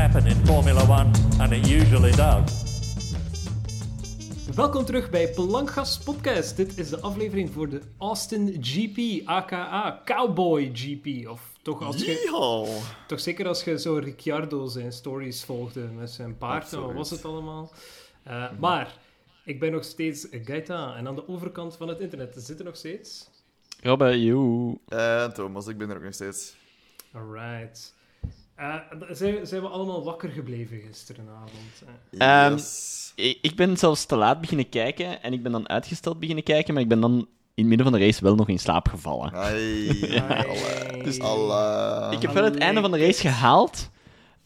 happen in Formula One, and it usually does. Welkom terug bij Pelankgas Podcast. Dit is de aflevering voor de Austin GP, aka Cowboy GP. Of toch, als je, toch zeker als je zo Ricciardo zijn stories volgde met zijn paard. en Wat was het allemaal? Eh, Maar ik ben nog steeds Gaeta. En aan de overkant van het internet zitten nog steeds. Robbe, joe. Eh, Thomas, ik ben er ook nog steeds. Alright. Eh, zijn, zijn we allemaal wakker gebleven gisterenavond? eh? Ehm, Yes. Ik ik ben zelfs te laat beginnen kijken en ik ben dan uitgesteld beginnen kijken, maar ik ben dan in het midden van de race wel nog in slaap gevallen. Ai, Ai. Dus. Ik heb wel het einde van de race gehaald,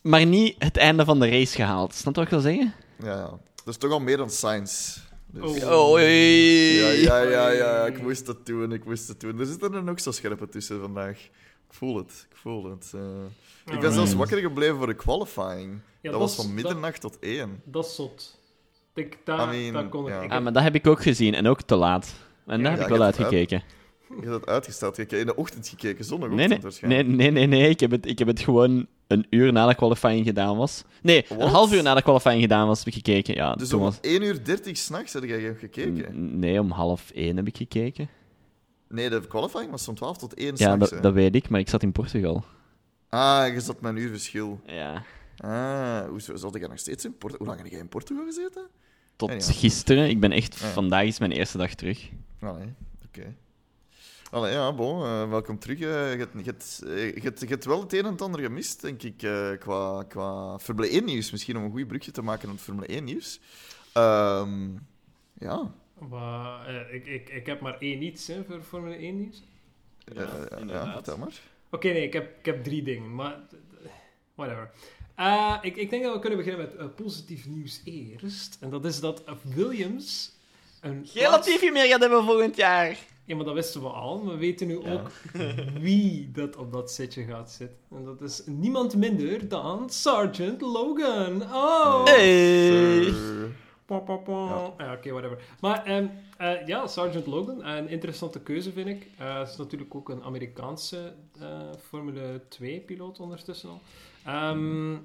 maar niet het einde van de race gehaald. Snap je wat ik wil zeggen? Ja, ja. Dat is toch al meer dan science. Dus... Oh. Oei. Ja, ja, ja, ja, ik moest dat doen, ik moest dat doen. Er zitten er ook zo scherpe tussen vandaag. Ik voel het, ik voel het. eh. Ik ben zelfs wakker gebleven voor de qualifying. Ja, dat was van middernacht tot één. Dat is zot. Ik, daar, I mean, daar kon ik. ja. ik Ah, maar dat heb ik ook gezien en ook te laat. En daar Ja, heb ik ik wel uitgekeken. Je hebt dat uitgesteld. Je hebt in de ochtend gekeken, zondagochtend Nee, nee, nee, waarschijnlijk. nee, nee, nee. Ik heb, het, ik heb het gewoon een uur na de qualifying gedaan was. Nee, een half uur na de qualifying gedaan was, heb ik gekeken. Ja, Dus toen om was... 1 uur 30 s'nachts heb jij gekeken? Nee, om half één heb ik gekeken. Nee, de qualifying was van 12 tot 1 Ja, dat, weet ik, maar ik zat in Portugal. Ah, je zat met een uur verschil. Ja. Ah, hoezo zat jij nog steeds in Portugal? Hoe lang heb jij in Portugal gezeten? Tot Ja, ja. gisteren. Ik ben echt... Ja. Vandaag is mijn eerste dag terug. Allee, oké. Allee, ja, bon, eh, welkom terug. eh. je, hebt, eh, je, hebt, wel het een en het ander gemist, denk ik, qua, qua Formule 1 nieuws. Misschien om een goed brugje te maken naar het Formule 1 nieuws. Ehm, ja, Maar, eh, ik, ik, ik heb maar één iets hè, voor Formule 1 nieuws. eh, ja, inderdaad. vertel maar. Oké, nee, ik heb, ik heb drie dingen, maar... Whatever. Eh, ik, ik denk dat we kunnen beginnen met eh, positief nieuws eerst. En dat is dat eh, Williams... Een Geen Latifi meer gaat hebben volgend jaar. Ja, maar dat wisten we al. We weten nu ook wie dat op dat setje gaat zitten. En dat is niemand minder dan Sergeant Logan. Oh! Hey. Sir. Pa, pa, pa. Ja, oké, whatever. Maar ehm, eh, ja, Sergeant Logan, een interessante keuze vind ik. Hij is natuurlijk ook een Amerikaanse eh, Formule 2-piloot ondertussen al. Ehm,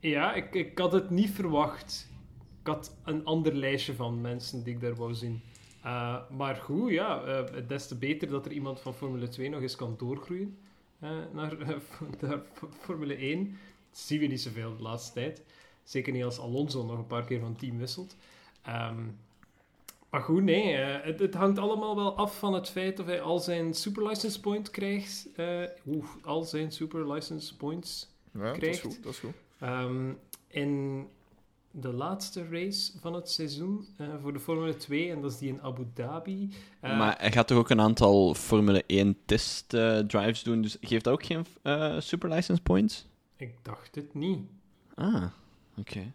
ja, ik, ik had het niet verwacht. Ik had een ander lijstje van mensen die ik daar wou zien. Eh, maar goed, ja, eh, des te beter dat er iemand van Formule 2 nog eens kan doorgroeien eh, naar, eh, naar Formule 1. Dat zien we niet zoveel de laatste tijd. Zeker niet als Alonso nog een paar keer van team wisselt. Ehm, maar goed, nee. eh, het, het hangt allemaal wel af van het feit of hij al zijn super license point krijgt. eh, oeh, al zijn super license points. Ja, dat is Krijgt. goed, dat is goed. Ehm, in de laatste race van het seizoen eh, voor de Formule 2, en dat is die in Abu Dhabi. Maar hij gaat toch ook een aantal Formule 1 test drives doen, dus geeft dat ook geen eh, super license points? Ik dacht het niet. Ah, oké.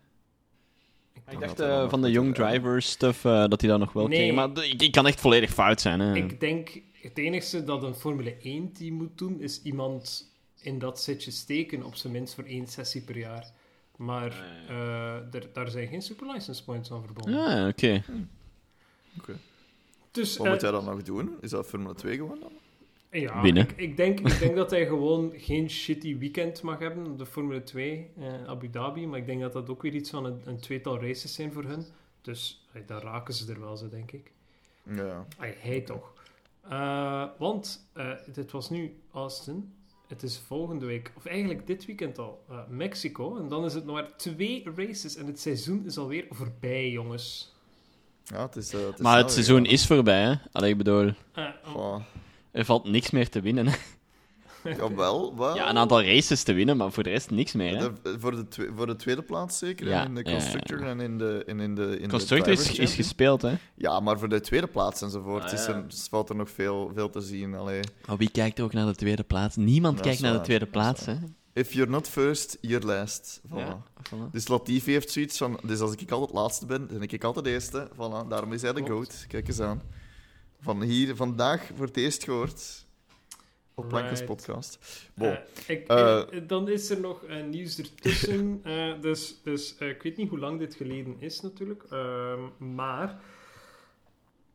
Ik Ik dacht, hij eh, van de young doen, ja. driver stuff eh, dat hij dat nog wel Nee. kreeg. Maar ik, ik kan echt volledig fout zijn. Hè. ik denk, het enige dat een Formule 1-team moet doen, is iemand in dat setje steken, op zijn minst voor één sessie per jaar. Maar Ah, eh, er, daar zijn geen super license points aan verbonden. Ah, oké. Dus, Wat eh, moet jij dan nog doen? Is dat Formule 2 gewoon dan? Ja, Winnen. Ik, ik, denk, ik denk dat hij gewoon geen shitty weekend mag hebben op de Formule 2 eh, Abu Dhabi. Maar ik denk dat dat ook weer iets van een, een tweetal races zijn voor hun. Dus eh, daar raken ze er wel, zo denk ik. Ja. Ay, hij toch. Eh, want eh, dit was nu Austin. Het is volgende week, of eigenlijk dit weekend al, eh, Mexico. En dan is het nog maar twee races. En het seizoen is alweer voorbij, jongens. Ja, het is, het is Maar het seizoen is voorbij, hè? Allee, ik bedoel. Er valt niks meer te winnen. hè. Jawel, wel. Ja, een aantal races te winnen, maar voor de rest niks meer. Hè? De- voor, de twe- voor de tweede plaats zeker. Ja, en in de ja, ja, ja. constructor en in de. En in de in Constructor de is, is gespeeld, hè? Ja, maar voor de tweede plaats enzovoort Ah, is er, valt er nog veel, veel te zien. Allee. Maar wie kijkt ook naar de tweede plaats? Niemand kijkt naar de tweede plaats, hè? If you're not first, you're last. Voilà. Dus Latifi heeft zoiets van... Dus als ik altijd laatste ben, dan ben ik altijd de eerste. Voilà, daarom is hij de Klopt. goat. Kijk eens aan. Van hier, vandaag voor het eerst gehoord. Op Plankens Right. podcast. Bon. Eh, ik, Eh, eh, dan is er nog nieuws ertussen. Dus dus ik weet niet hoe lang dit geleden is natuurlijk. Ehm, maar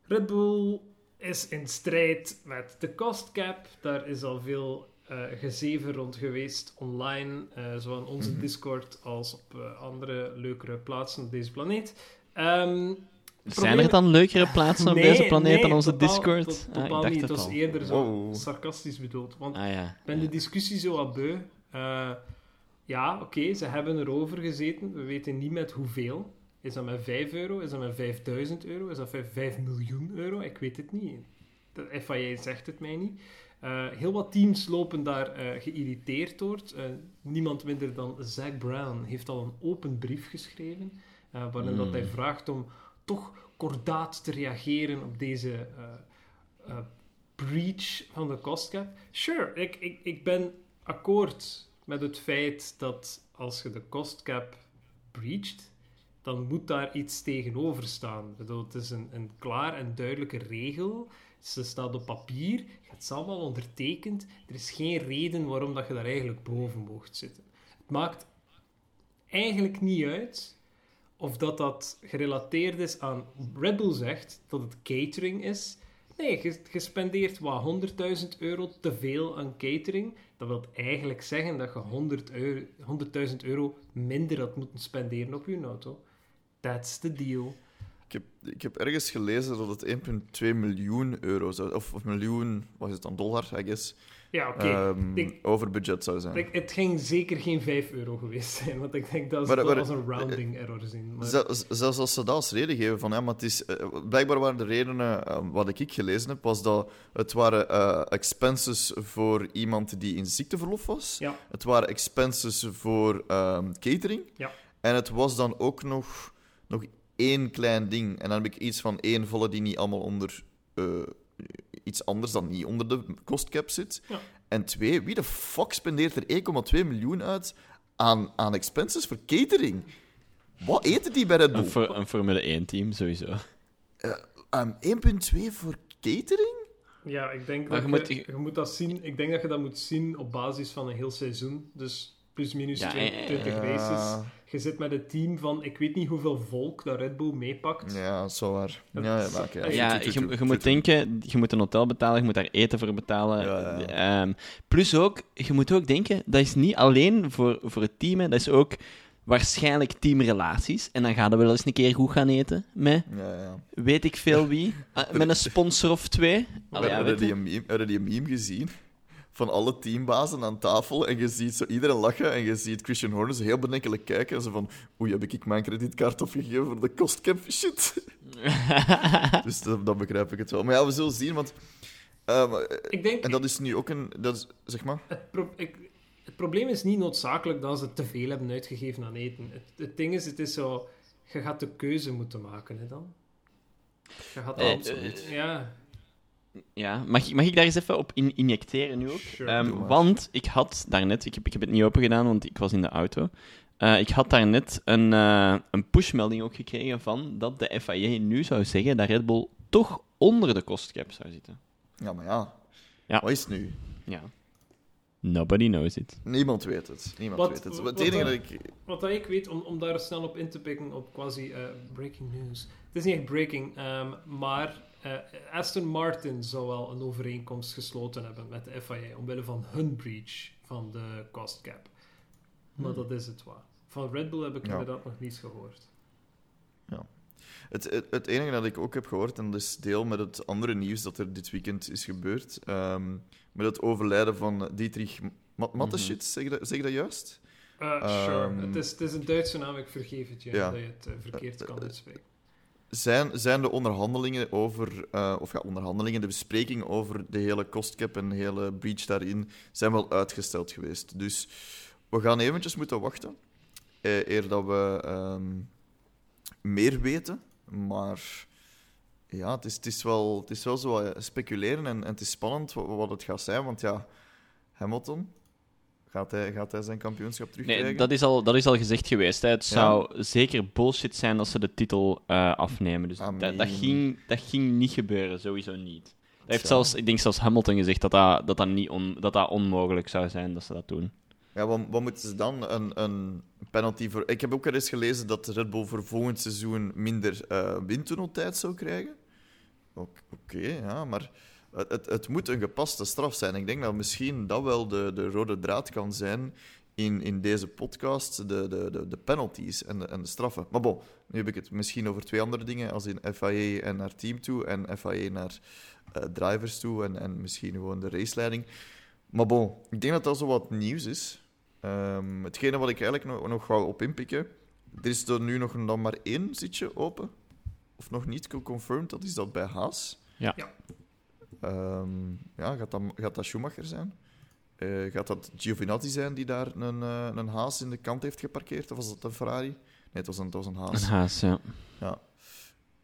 Red Bull is in strijd met de cost cap. Daar is al veel eh, gezeven rond geweest online, eh, zowel in onze Mhm. Discord als op andere leukere plaatsen op deze planeet. Ehm, Zijn er dan leukere plaatsen op deze planeet nee, dan onze totaal- Discord? tot- Ah, totaal ik dacht niet. het was al. eerder zo Wow. sarcastisch bedoeld. Want Ah ja. ik ben de discussie zo wat beu. Eh, ja, oké, ze hebben erover gezeten. We weten niet met hoeveel. Is dat met 5 euro? Is dat met 5000 euro? Is dat 5, 5 miljoen euro? Ik weet het niet. De FIA zegt het mij niet. Eh, heel wat teams lopen daar eh, geïrriteerd door. Niemand minder dan Zack Brown heeft al een open brief geschreven. eh, waarin dat Hmm. hij vraagt om toch kordaat te reageren op deze eh, eh, breach van de cost cap. Sure, ik, ik, ik ben akkoord met het feit dat als je de cost cap breacht, dan moet daar iets tegenover staan. Het is een, een klaar en duidelijke regel. Ze staat op papier, hebt ze allemaal ondertekend. Er is geen reden waarom dat je daar eigenlijk boven mocht zitten. Het maakt eigenlijk niet uit of dat dat gerelateerd is aan... Red Bull zegt dat het catering is. Nee, je, spendeert wat 100.000 euro te veel aan catering. Dat wil eigenlijk zeggen dat je 100 euro, 100.000 euro minder had moeten spenderen op je auto. That's the deal. Ik heb, ik heb ergens gelezen dat het 1,2 miljoen euro zou of, of miljoen, wat is het dan, dollar, I guess, Ja, oké. ehm, Ik- over budget zou zijn. Ik- Het ging zeker geen 5 euro geweest zijn, want ik denk dat ze dat als een rounding error zien. Maar, zelfs als ze dat als reden geven van ja, maar het is, eh, blijkbaar waren de redenen eh, wat ik gelezen heb, was dat het waren eh, expenses voor iemand die in ziekteverlof was. Ja. Het waren expenses voor ehm, catering. Ja. En het was dan ook nog, nog één klein ding. En dan heb ik iets van één volle die niet allemaal onder eh, iets anders dan niet onder de cost cap zit. Ja. En twee, wie de fuck spendeert er 1,2 miljoen uit aan, aan expenses voor catering? Wat eten die bij Red Bull? Een, een Formule 1-team, sowieso. Ehm, 1,2 voor catering? ja, ik denk Maar dat je je, moet- je moet dat zien. Ik denk dat je dat moet zien op basis van een heel seizoen. Dus plus minus Ja, 20, eh, 20 Ja. races. Je zit met een team van, ik weet niet hoeveel volk dat Red Bull meepakt. Ja, dat is wel waar. Ja, ja, je, moet denken, je moet een hotel betalen, je moet daar eten voor betalen. Ja, ja. Ehm, plus ook, je moet ook denken, dat is niet alleen voor, voor het team, hè, dat is ook waarschijnlijk teamrelaties. En dan gaan we wel eens een keer goed gaan eten met. Ja, ja. weet ik veel wie, met een sponsor of twee. Allee, weet je. die een meme, hebben die een meme gezien? Van alle teambazen aan tafel. En je ziet zo iedereen lachen. En je ziet Christian Horner zo heel bedenkelijk kijken. En zo van... Oei, heb ik mijn kredietkaart opgegeven voor de kostcap shit? dus dat, dan begrijp ik het wel. Maar ja, we zullen zien. Want... ehm, Ik denk, en dat is nu ook een... Dat is, zeg maar... het, pro- ik, het probleem is niet noodzakelijk dat ze te veel hebben uitgegeven aan eten. Het, het ding is, het is zo... Je gaat de keuze moeten maken, hè, dan. Je gaat Eh, absoluut... ja, Ja, mag, ik- mag ik daar eens even op in, injecteren nu ook? Sure. Ehm, want ik had daarnet, ik heb, ik heb het niet open gedaan, want ik was in de auto. Eh, ik had daarnet een, eh, een pushmelding ook gekregen van dat de FIA nu zou zeggen dat Red Bull toch onder de kostcap zou zitten. Ja, maar ja. Ja. Wat is het nu? Ja. Nobody knows it. Niemand weet het. Niemand Wat- weet het. wat- enige dat ik... Wat dat ik weet, om, om daar snel op in te pikken, op quasi eh, breaking news. Het is niet echt breaking, ehm, maar eh, Aston Martin zou wel een overeenkomst gesloten hebben met de FIA omwille van hun breach van de cost cap. Maar dat is het wel. Van Red Bull heb ik Ja. inderdaad nog niets gehoord. Het, het, het enige dat ik ook heb gehoord, en dat is deel met het andere nieuws dat er dit weekend is gebeurd, ehm, met het overlijden van Dietrich Ma- Mateschitz, zeg, je dat, zeg dat juist? Eh, sure. Ehm, het, is, het is een Duitse naam, ik vergeef het je, ja. dat je het eh, verkeerd kan uitspreken. Zijn, zijn de onderhandelingen over, eh, of ja, onderhandelingen, de bespreking over de hele kostcap en de hele breach daarin, zijn wel uitgesteld geweest. Dus we gaan eventjes moeten wachten, eh, eer dat we ehm, meer weten. Maar ja, het is, het is, wel, het is wel zo wat speculeren en, en het is spannend wat, wat het gaat zijn, want ja, Hamilton, gaat hij, gaat hij zijn kampioenschap terugkrijgen? Nee, dat is al, dat is al gezegd geweest. Hè. Het zou zeker bullshit zijn als ze de titel eh, afnemen. Dus dat, dat, Amen. ging, dat ging niet gebeuren, sowieso niet. Dat heeft zelfs, ik denk zelfs Hamilton gezegd dat dat, dat, dat, niet on, dat dat onmogelijk zou zijn dat ze dat doen. Ja, wat, wat moeten ze dan? Een, een penalty voor... Ik heb ook al eens gelezen dat Red Bull voor volgend seizoen minder eh windtunneltijd zou krijgen. Oké, ja, maar het, het, moet een gepaste straf zijn. Ik denk dat misschien dat wel de, de rode draad kan zijn in, in deze podcast, de, de, de, de penalties en de, en de straffen. Maar bon, nu heb ik het misschien over twee andere dingen, als in FIA en naar team toe en FIA naar eh, drivers toe en, en misschien gewoon de raceleiding. Maar bon, ik denk dat dat zo wat nieuws is. Ehm, hetgene wat ik eigenlijk nog, nog wou op inpikken, er is er nu nog dan maar één zitje open. Of nog niet confirmed, dat is dat bij Haas. Ja. Ja. Ehm, ja, gaat dat, gaat dat Schumacher zijn? Eh, gaat dat Giovinazzi zijn die daar een, eh, een Haas in de kant heeft geparkeerd? Of was dat een Ferrari? Nee, het was een, het was een Haas. Een haas, ja. Ja.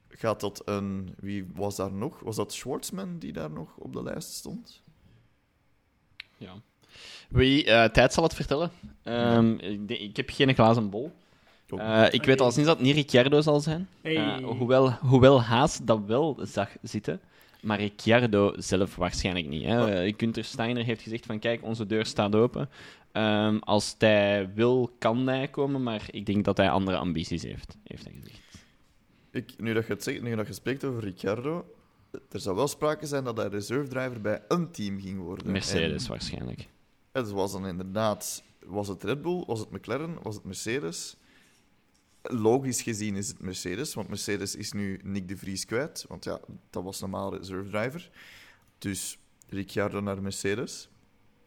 Gaat dat een... Wie was daar nog? Was dat Schwartzman die daar nog op de lijst stond? ja. Wie, eh, tijd zal het vertellen. Ehm, ik, ik heb geen glazen bol. Oh. Eh, ik weet al sinds dat het niet Ricciardo zal zijn. Hey. Hoewel, hoewel Haas dat wel zag zitten. Maar Ricciardo zelf waarschijnlijk niet. Hè. Oh. Eh, Gunther Steiner heeft gezegd van kijk, onze deur staat open. Ehm, als hij wil, kan hij komen. Maar ik denk dat hij andere ambities heeft, heeft hij gezegd. Ik, nu, dat je het zegt, nu dat je spreekt over Ricciardo, er zou wel sprake zijn dat hij reserve driver bij een team ging worden. Mercedes En waarschijnlijk. het was dan inderdaad... Was het Red Bull? Was het McLaren? Was het Mercedes? Logisch gezien is het Mercedes, want Mercedes is nu Nick de Vries kwijt. Want ja, dat was normaal reserve driver. Dus Ricciardo naar Mercedes.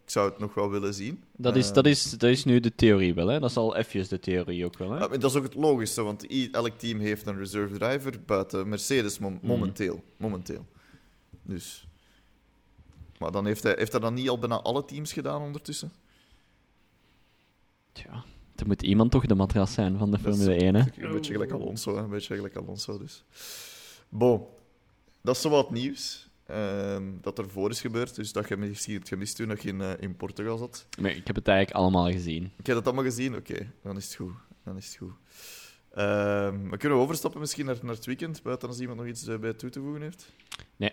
Ik zou het nog wel willen zien. Dat is, Eh, dat, is, dat is nu de theorie wel. Hè. Dat is al even de theorie ook wel. Hè. Ja, maar dat is ook het logische, want elk team heeft een reserve driver buiten Mercedes mom- Mhm. momenteel. momenteel. Dus. Maar dan heeft hij, heeft hij dan niet al bijna alle teams gedaan ondertussen? Tja, er moet iemand toch de matras zijn van de Formule 1. Hè. Een beetje gelijk Alonso, hè. een beetje gelijk Alonso dus. Bon, dat is zo wat nieuws ehm, dat er voor is gebeurd. Dus dat je misschien hebt gemist toen dat je in, eh, in Portugal zat. Maar ik heb het eigenlijk allemaal gezien. Ik heb dat allemaal gezien? Oké, dan is het goed. Dan is het goed. Ehm, maar kunnen we overstappen misschien naar, naar het weekend, buiten als iemand nog iets eh, bij toe te voegen heeft? Nee.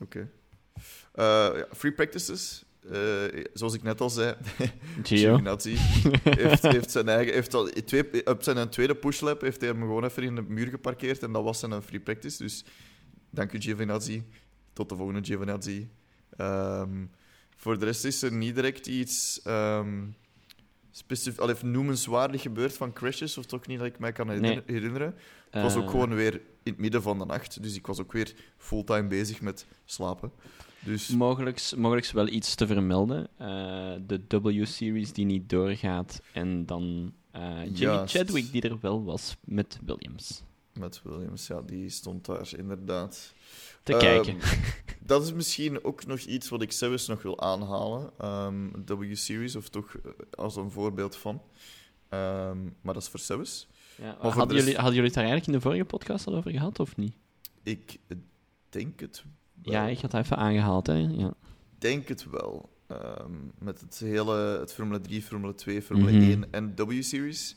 Oké. Eh, ja, free practices. Eh, zoals ik net al zei, Gio. Giovinazzi heeft, heeft zijn eigen, heeft al twee, op zijn tweede pushlap heeft hij hem gewoon even in de muur geparkeerd en dat was zijn free practice. Dus dank u Giovinazzi. Tot de volgende Giovinazzi. Ehm, voor de rest is er niet direct iets ehm specif- al even noemenswaardig gebeurd van crashes, of toch niet dat ik mij kan herinner- herinneren. Het was ook Eh, gewoon weer in het midden van de nacht, dus ik was ook weer fulltime bezig met slapen. Dus Mogelijks, mogelijks wel iets te vermelden. Eh, de W-series die niet doorgaat. En dan eh Jimmy. Chadwick die er wel was met Williams. met Williams, ja, die stond daar inderdaad. Te Ehm, kijken. Dat is misschien ook nog iets wat ik zelfs nog wil aanhalen. Ehm, W-Series, of toch eh, als een voorbeeld van. Ehm, maar dat is voor zelfs. Ja, hadden, rest- jullie, hadden jullie het daar eigenlijk in de vorige podcast al over gehad, of niet? Ik denk het. Ja, ik had even aangehaald, hè. Ja. denk het wel. Ehm, met het hele het Formule 3, Formule 2, Formule Mhm. 1 en W-Series.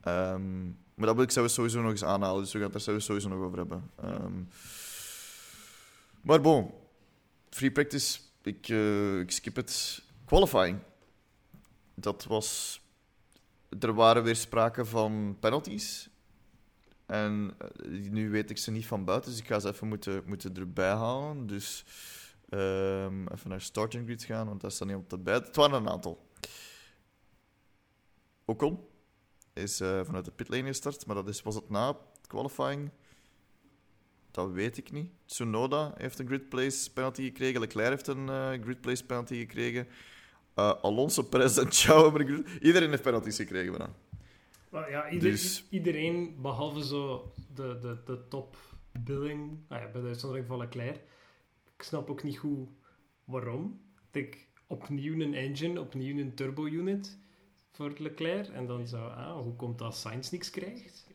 Ehm, maar dat wil ik sowieso nog eens aanhalen, dus we gaan het daar sowieso nog over hebben. Ehm, maar bon, free practice, ik, eh, ik skip het. Qualifying. Dat was... Er waren weer sprake van penalties. En eh, nu weet ik ze niet van buiten, dus ik ga ze even moeten, moeten erbij halen. Dus ehm, even naar starting grid gaan, want dat staat niet op de bij. Het waren een aantal. Ocon is eh, vanuit de pitlane gestart, maar dat is, was het na qualifying? Dat weet ik niet. Tsunoda heeft een grid place penalty gekregen. Leclerc heeft een eh, grid place penalty gekregen. Alonso, Perez en Chow hebben een grid... Iedereen heeft penalties gekregen bijna. Maar ja, ieder- Dus- iedereen, behalve zo de, de, de top billing, ah ja, bij de uitzondering van Leclerc, ik snap ook niet goed waarom. Ik opnieuw een engine, opnieuw een turbo-unit voor Leclerc, en dan zou, ah, hoe komt dat Sainz niks krijgt?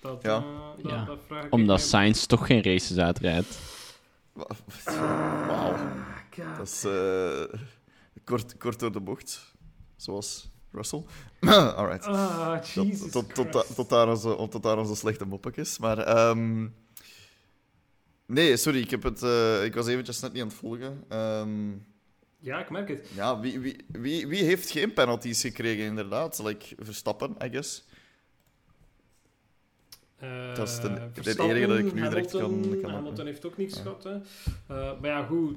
Dat, Ja. eh, dat, Ja, dat vraag ik Omdat Sainz toch geen races uitrijdt. Wa- Wauw. God. Dat is eh, kort, kort door de bocht. Zoals Russell. Alright. Ah, Tot, Jesus tot, tot, Christ. tot, daar onze, tot daar onze slechte moppetjes. Maar ehm, nee, sorry, ik, heb het, eh, ik was eventjes net niet aan het volgen. Ehm, Ja, ik merk het. ja, wie, wie, wie, wie heeft geen penalties gekregen, inderdaad? Like Verstappen, I guess. Eh, Dat is de- de enige dat ik nu direct kan- kan Hamilton heeft ook niks Ja. gehad. Hè. Eh, maar ja, goed.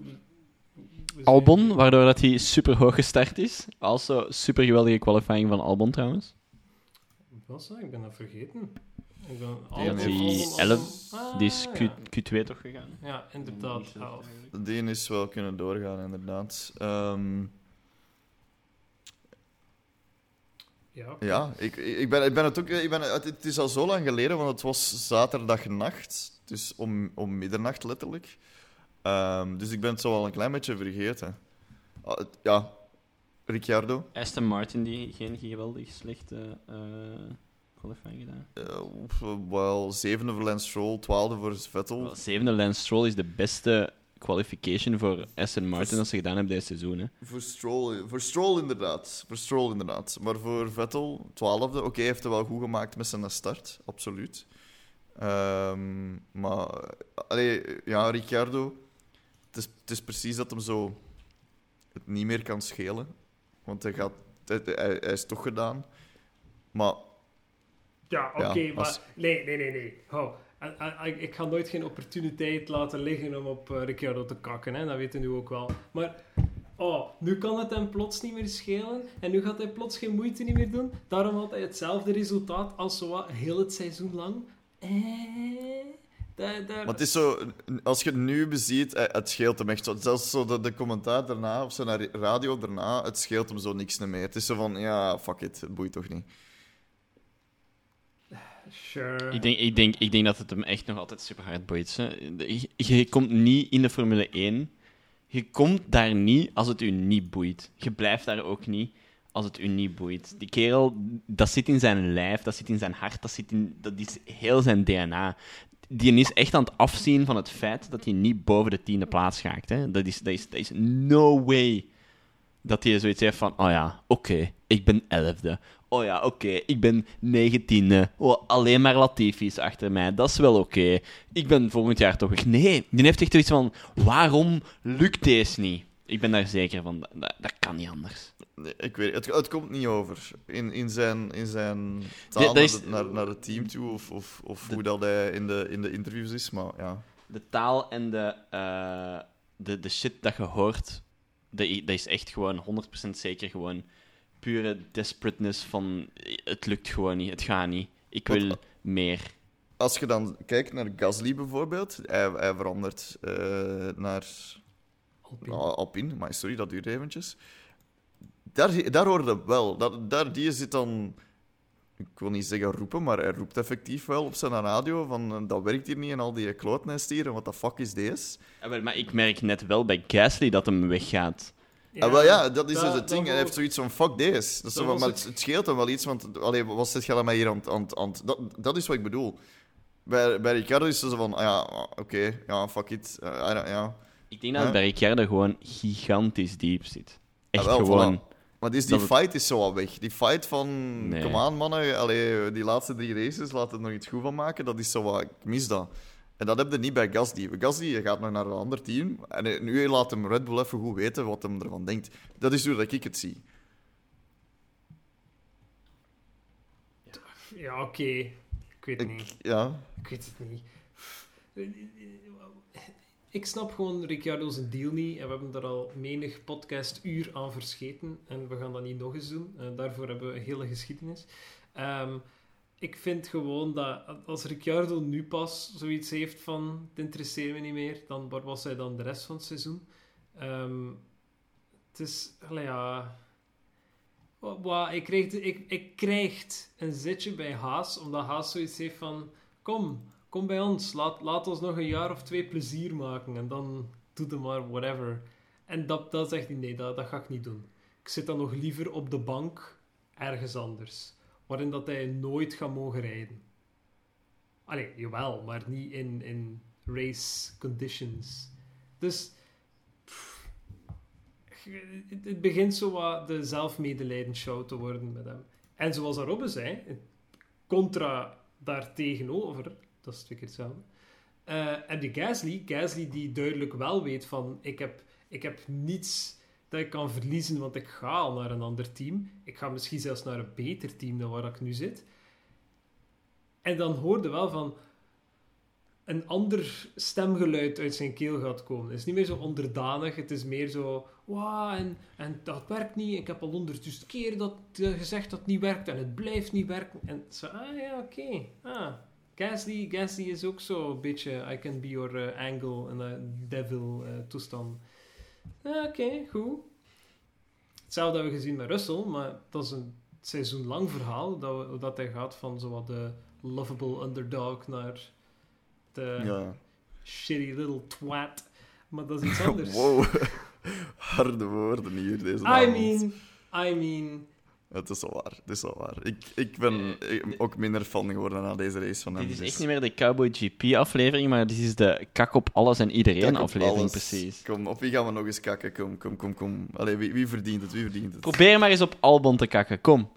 Albon, waardoor dat hij super hoog gestart is. Also, super geweldige qualifying van Albon trouwens. Wat was dat? Ik ben dat vergeten. Ik ben Die Albon, heeft- Albon, elf- Albon. Ah, Die is Q, ja. Q2 toch gegaan? Ja, inderdaad. Die is wel kunnen doorgaan, inderdaad. Ehm, Ja, ja, ik, ik, ben, ik ben het ook... Ik ben, het, het is al zo lang geleden, want het was zaterdagnacht. Dus om, om middernacht, letterlijk. Ehm, dus ik ben het zo al een klein beetje vergeten. Het- ja, Ricciardo. Aston Martin, die geen geweldig slechte eh qualifying gedaan. eh, wel, zevende voor Lance Stroll, twaalfde voor Vettel. Wel, zevende Lance Stroll is de beste qualification voor Aston Martin dat ze gedaan hebben dit seizoen. Hè. Voor Stroll, voor Stroll inderdaad. Voor Stroll inderdaad. Maar voor Vettel, twaalfde. Oké, hij heeft het wel goed gemaakt met zijn start, absoluut. Ehm, maar, allee, ja, Ricciardo. Het is, het is precies dat hem zo het niet meer kan schelen. Want hij, gaat, hij, is toch gedaan. Maar Ja, oké, Ja, maar... als- Nee, nee, nee, nee. En Ik ga nooit geen opportuniteit laten liggen om op eh, Ricciardo te kakken, hè. dat weten nu ook wel. Maar, oh, nu kan het hem plots niet meer schelen en nu gaat hij plots geen moeite niet meer doen. Daarom had hij hetzelfde resultaat als zowat heel het seizoen lang. Eh, daar, daar... Maar het is zo, als je het nu beziet, eh, het scheelt hem echt zo. Zelfs zo de, de commentaar daarna, of zijn radio daarna, het scheelt hem zo niks meer. Het is zo van, ja, fuck it, het boeit toch niet. Sure. Ik, denk, ik, denk, ik denk dat het hem echt nog altijd super hard boeit. Hè. Je, je komt niet in de Formule 1. Je komt daar niet als het u niet boeit. Je blijft daar ook niet als het u niet boeit. Die kerel, dat zit in zijn lijf, dat zit in zijn hart, dat, zit in, dat is heel zijn DNA. Die is echt aan het afzien van het feit dat hij niet boven de tiende plaats gaat. Hè. Dat, is, dat, is, dat is no way dat hij zoiets heeft van: oh ja, oké, ik ben elfde. Oh ja, oké, ik ben negentiende. Oh, alleen maar Latifi's achter mij, dat is wel oké. Ik ben volgend jaar toch weg. Nee, die heeft echt zoiets van: waarom lukt deze niet? Ik ben daar zeker van, dat, dat, dat kan niet anders. Nee, ik weet het, het komt niet over. In, in zijn, in zijn taal is- naar, de- naar, het team toe, of, of, of De- hoe dat hij in de, in de interviews is, maar ja. De taal en de, eh, de, de shit dat je hoort, dat, is echt gewoon 100% zeker gewoon pure desperateness van het lukt gewoon niet, het gaat niet. Ik wil Wat- meer. Als je dan kijkt naar Gasly bijvoorbeeld, hij, hij verandert eh, naar Alpine. Al- Alpine, maar sorry, dat duurt eventjes. Daar, daar hoorde het wel. Dat, daar, die zit dan... Ik wil niet zeggen roepen, maar hij roept effectief wel op zijn radio van eh, dat werkt hier niet en al die klootnest hier en wat de fuck is deze? Ja, wel, maar ik merk net wel bij Gasly dat hem weggaat. Ja, wel, ja, dat is dus het ding. Hij heeft zoiets van fuck deze. Dat is Dat zo van, was maar het- het, het scheelt hem wel iets, want allee, wat zit je dan mij hier aan, het- aan, het- het- dat, dat is wat ik bedoel. Bij, bij Ricardo is het zo van, ah ja, oké, ja, fuck it. eh, I don't- ja. Ik denk dat het Huh? bij Ricciardo gewoon gigantisch diep zit. Echt Ah, wel, gewoon. voilà. Maar dus die Dat het- fight is zo wat weg. Die fight van, Nee. kom aan mannen, allee, die laatste drie races, laat het nog iets goed van maken. Dat is zo wat, ik mis dat. En dat heb je niet bij Gasly. Gasly je gaat nog naar een ander team. En eh, nu laat hem Red Bull even goed weten wat hem ervan denkt. Dat is hoe dat ik het zie. Ja, oké. Ik weet het Ik, niet. ja, Ik weet het niet. Ik snap gewoon Ricciardo's deal niet. En we hebben er al menig podcastuur aan verscheten. En we gaan dat niet nog eens doen. En daarvoor hebben we een hele geschiedenis. Ehm, ik vind gewoon dat als Ricciardo nu pas zoiets heeft van... Het interesseert me niet meer. Dan waar was hij dan de rest van het seizoen? Ehm, het is... ja... Ik, krijg, ik, ik krijg een zitje bij Haas, omdat Haas zoiets heeft van... Kom, kom bij ons. Laat, laat ons nog een jaar of twee plezier maken. En dan doe het maar whatever. En dat, dat zegt hij, nee, dat, dat ga ik niet doen. Ik zit dan nog liever op de bank ergens anders. Waarin dat hij nooit gaat mogen rijden. Allee, jawel, maar niet in, in race conditions. Dus... het, het begint zo wat de zelfmedelijdenshow te worden met hem. En zoals Robbe zei, contra daartegenover, dat is twee keer hetzelfde, eh en die Gasly, Gasly die duidelijk wel weet van, ik heb, ik heb niets dat ik kan verliezen, want ik ga al naar een ander team. Ik ga misschien zelfs naar een beter team dan waar ik nu zit. En dan hoorde wel van een ander stemgeluid uit zijn keel gaat komen. Het is niet meer zo onderdanig, het is meer zo... Wow, en, en dat werkt niet. Ik heb al honderdduizend keer dat, eh, gezegd dat het niet werkt en het blijft niet werken. En zo, ah ja, oké. Ah, Gasly, Gasly is ook zo een beetje I can be your eh, angle en uh, devil eh, toestand. Oké, goed. Hetzelfde hebben we gezien met Russell, maar dat is een seizoen lang verhaal dat, we, dat hij gaat van zo de lovable underdog naar de Ja. shitty little twat. Maar dat is iets anders. Wow. Harde woorden hier deze I avond. mean, I mean, Het is wel waar. Het is wel waar. Ik, ik ben eh, ook minder fan geworden na deze race van hem. Dit is Dus echt niet meer de Cowboy GP-aflevering, maar dit is de kak op alles en iedereen kijk op aflevering, alles. precies. Kom, op wie gaan we nog eens kakken? Kom, kom, kom, kom. Allee, wie, wie verdient het? Wie verdient het? Probeer maar eens op Albon te kakken, kom.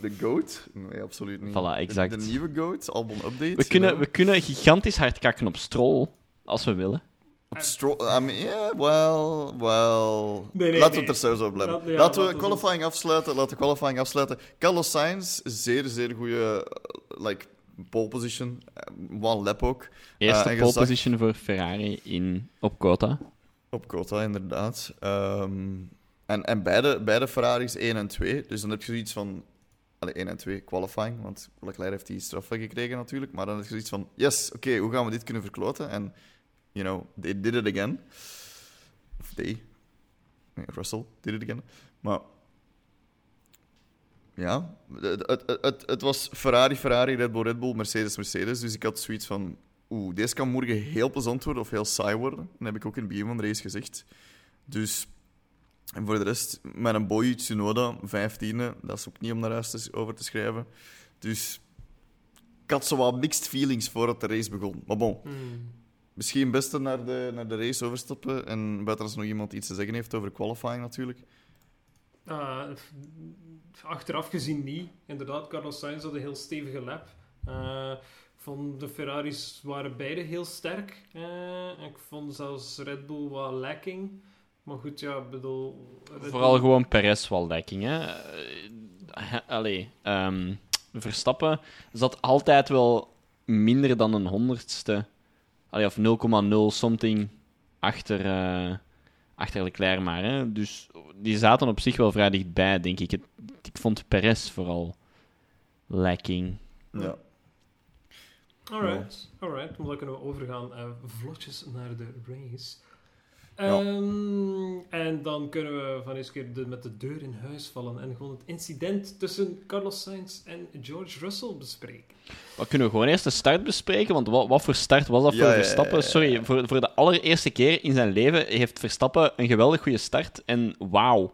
De GOAT? Nee, absoluut niet. Voilà, exact. De, de nieuwe GOAT, album update. We kunnen, we kunnen gigantisch hard kakken op Stroll, als we willen. Op Stroll... I mean, yeah, well, well... Nee, nee, laten nee. we het er zo op blijven. Laat- ja, laten we qualifying afsluiten. Laten we qualifying afsluiten. Carlos Sainz, zeer, zeer goede... like, pole position. Eh, One lap ook. Eerste Eh, pole zag- position voor Ferrari in, op Kota. Op Kota, inderdaad. Ehm, en en beide, beide Ferraris 1 en 2. Dus dan heb je zoiets van... Allee, 1 en 2, qualifying. Want Leclerc heeft die straf gekregen natuurlijk. Maar dan heb je zoiets van... Yes, oké, hoe gaan we dit kunnen verkloten? En, you know, they did it again. Of they. Russell did it again. Maar... Ja, het, het, het, was Ferrari, Ferrari, Red Bull, Red Bull, Mercedes, Mercedes. Dus ik had zoiets van... Oeh, deze kan morgen heel plezant worden of heel saai worden. Dat heb ik ook in het begin van de race gezegd. Dus... En voor de rest, met een boy Tsunoda, 15e, dat is ook niet om naar huis te, over te schrijven. Dus ik had zo wat mixed feelings voordat de race begon. Maar bon, hmm. Misschien beste naar de, naar de race overstappen. En buiten als nog iemand iets te zeggen heeft over qualifying natuurlijk. F- achteraf gezien niet. Inderdaad, Carlos Sainz had een heel stevige lap. Eh, ik vond de Ferraris waren beide heel sterk. Eh, ik vond zelfs Red Bull wat lacking. Maar goed, ja, ik bedoel... Red Vooral Bull- gewoon Perez wel lekking, hè. Eh, Allee, ehm, Verstappen zat altijd wel minder dan een honderdste, allee, of 0,0 something achter, eh achter Leclerc maar. Hè. Dus die zaten op zich wel vrij dichtbij, denk ik. Het, ik vond Perez vooral lekking. Ja. Alright, alright. Dan kunnen we overgaan eh, vlotjes naar de race. Ehm, en dan kunnen we van eens keer de, met de deur in huis vallen en gewoon het incident tussen Carlos Sainz en George Russell bespreken. Wat kunnen we gewoon eerst de start bespreken? Want wat, wat voor start was dat Ja, voor ja, ja, Verstappen? ja. Sorry, voor, voor de allereerste keer in zijn leven heeft Verstappen een geweldig goede start. En wauw.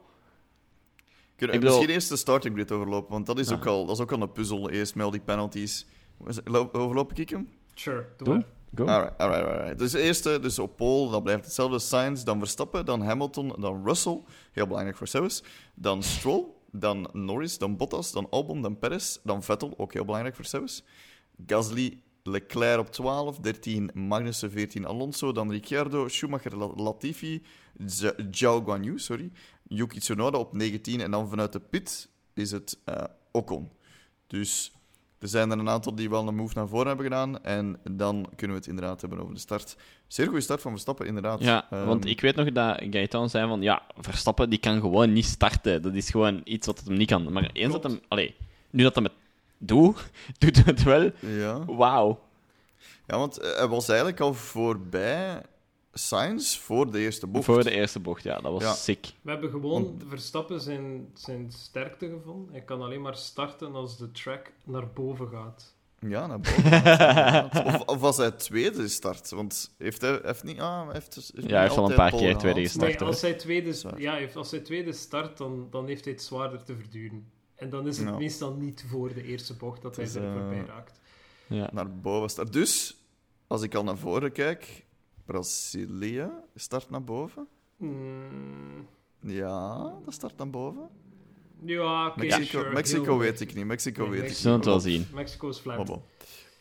Kunnen bedoel- misschien eerst de starting grid overlopen? Want dat is, Ja. ook, al, dat is ook al een puzzel, eerst met al die penalties. Overloop ik hem? Sure, doe Doe. Go. Alright, alright, alright. Dus de eerste, dus op pole, dat blijft hetzelfde. Sainz, dan Verstappen, dan Hamilton, dan Russell. Heel belangrijk voor Lewis. Dan Stroll, dan Norris, dan Bottas, dan Albon, dan Perez, dan Vettel, ook heel belangrijk voor Lewis. Gasly, Leclerc op 12, 13 Magnussen, 14 Alonso, dan Ricciardo, Schumacher, La- Latifi, Zhao Guanyu, sorry, Yuki Tsunoda op 19 en dan vanuit de pit is het eh, Ocon. Dus er zijn er een aantal die wel een move naar voren hebben gedaan. En dan kunnen we het inderdaad hebben over de start. Zeer goede start van Verstappen, inderdaad. Ja, Ehm, want ik weet nog dat Gaetan zei van... Ja, Verstappen die kan gewoon niet starten. Dat is gewoon iets wat hem niet kan. Maar eens dat hem... Allee, nu dat hem het doet, doet het wel. Ja. Wauw. ja, want eh, hij was eigenlijk al voorbij Sainz voor de eerste bocht. Voor de eerste bocht, ja. Dat was Ja. sick. We hebben gewoon Want- Verstappen zijn, zijn sterkte gevonden. Hij kan alleen maar starten als de track naar boven gaat. Ja, naar boven. inderdaad. of, of was hij tweede start? Want heeft hij heeft niet... Ah, hij heeft, dus- heeft hij heeft al een paar keer tweede gestart. Nee, hoor. als hij tweede, ja, als hij tweede start, dan, dan heeft hij het zwaarder te verduren. En dan is het Ja. meestal niet voor de eerste bocht dat hij is, er eh, voorbij raakt. Ja. Naar boven start. Dus, als ik al naar voren kijk... Brazilië start naar boven. Mm, Ja, dat start naar boven. ja, oké, Mexico, sure, Mexico heel weet ik niet. Mexico Nee, weet We ik Mexico. zullen niet. het wel zien. Mexico is flat.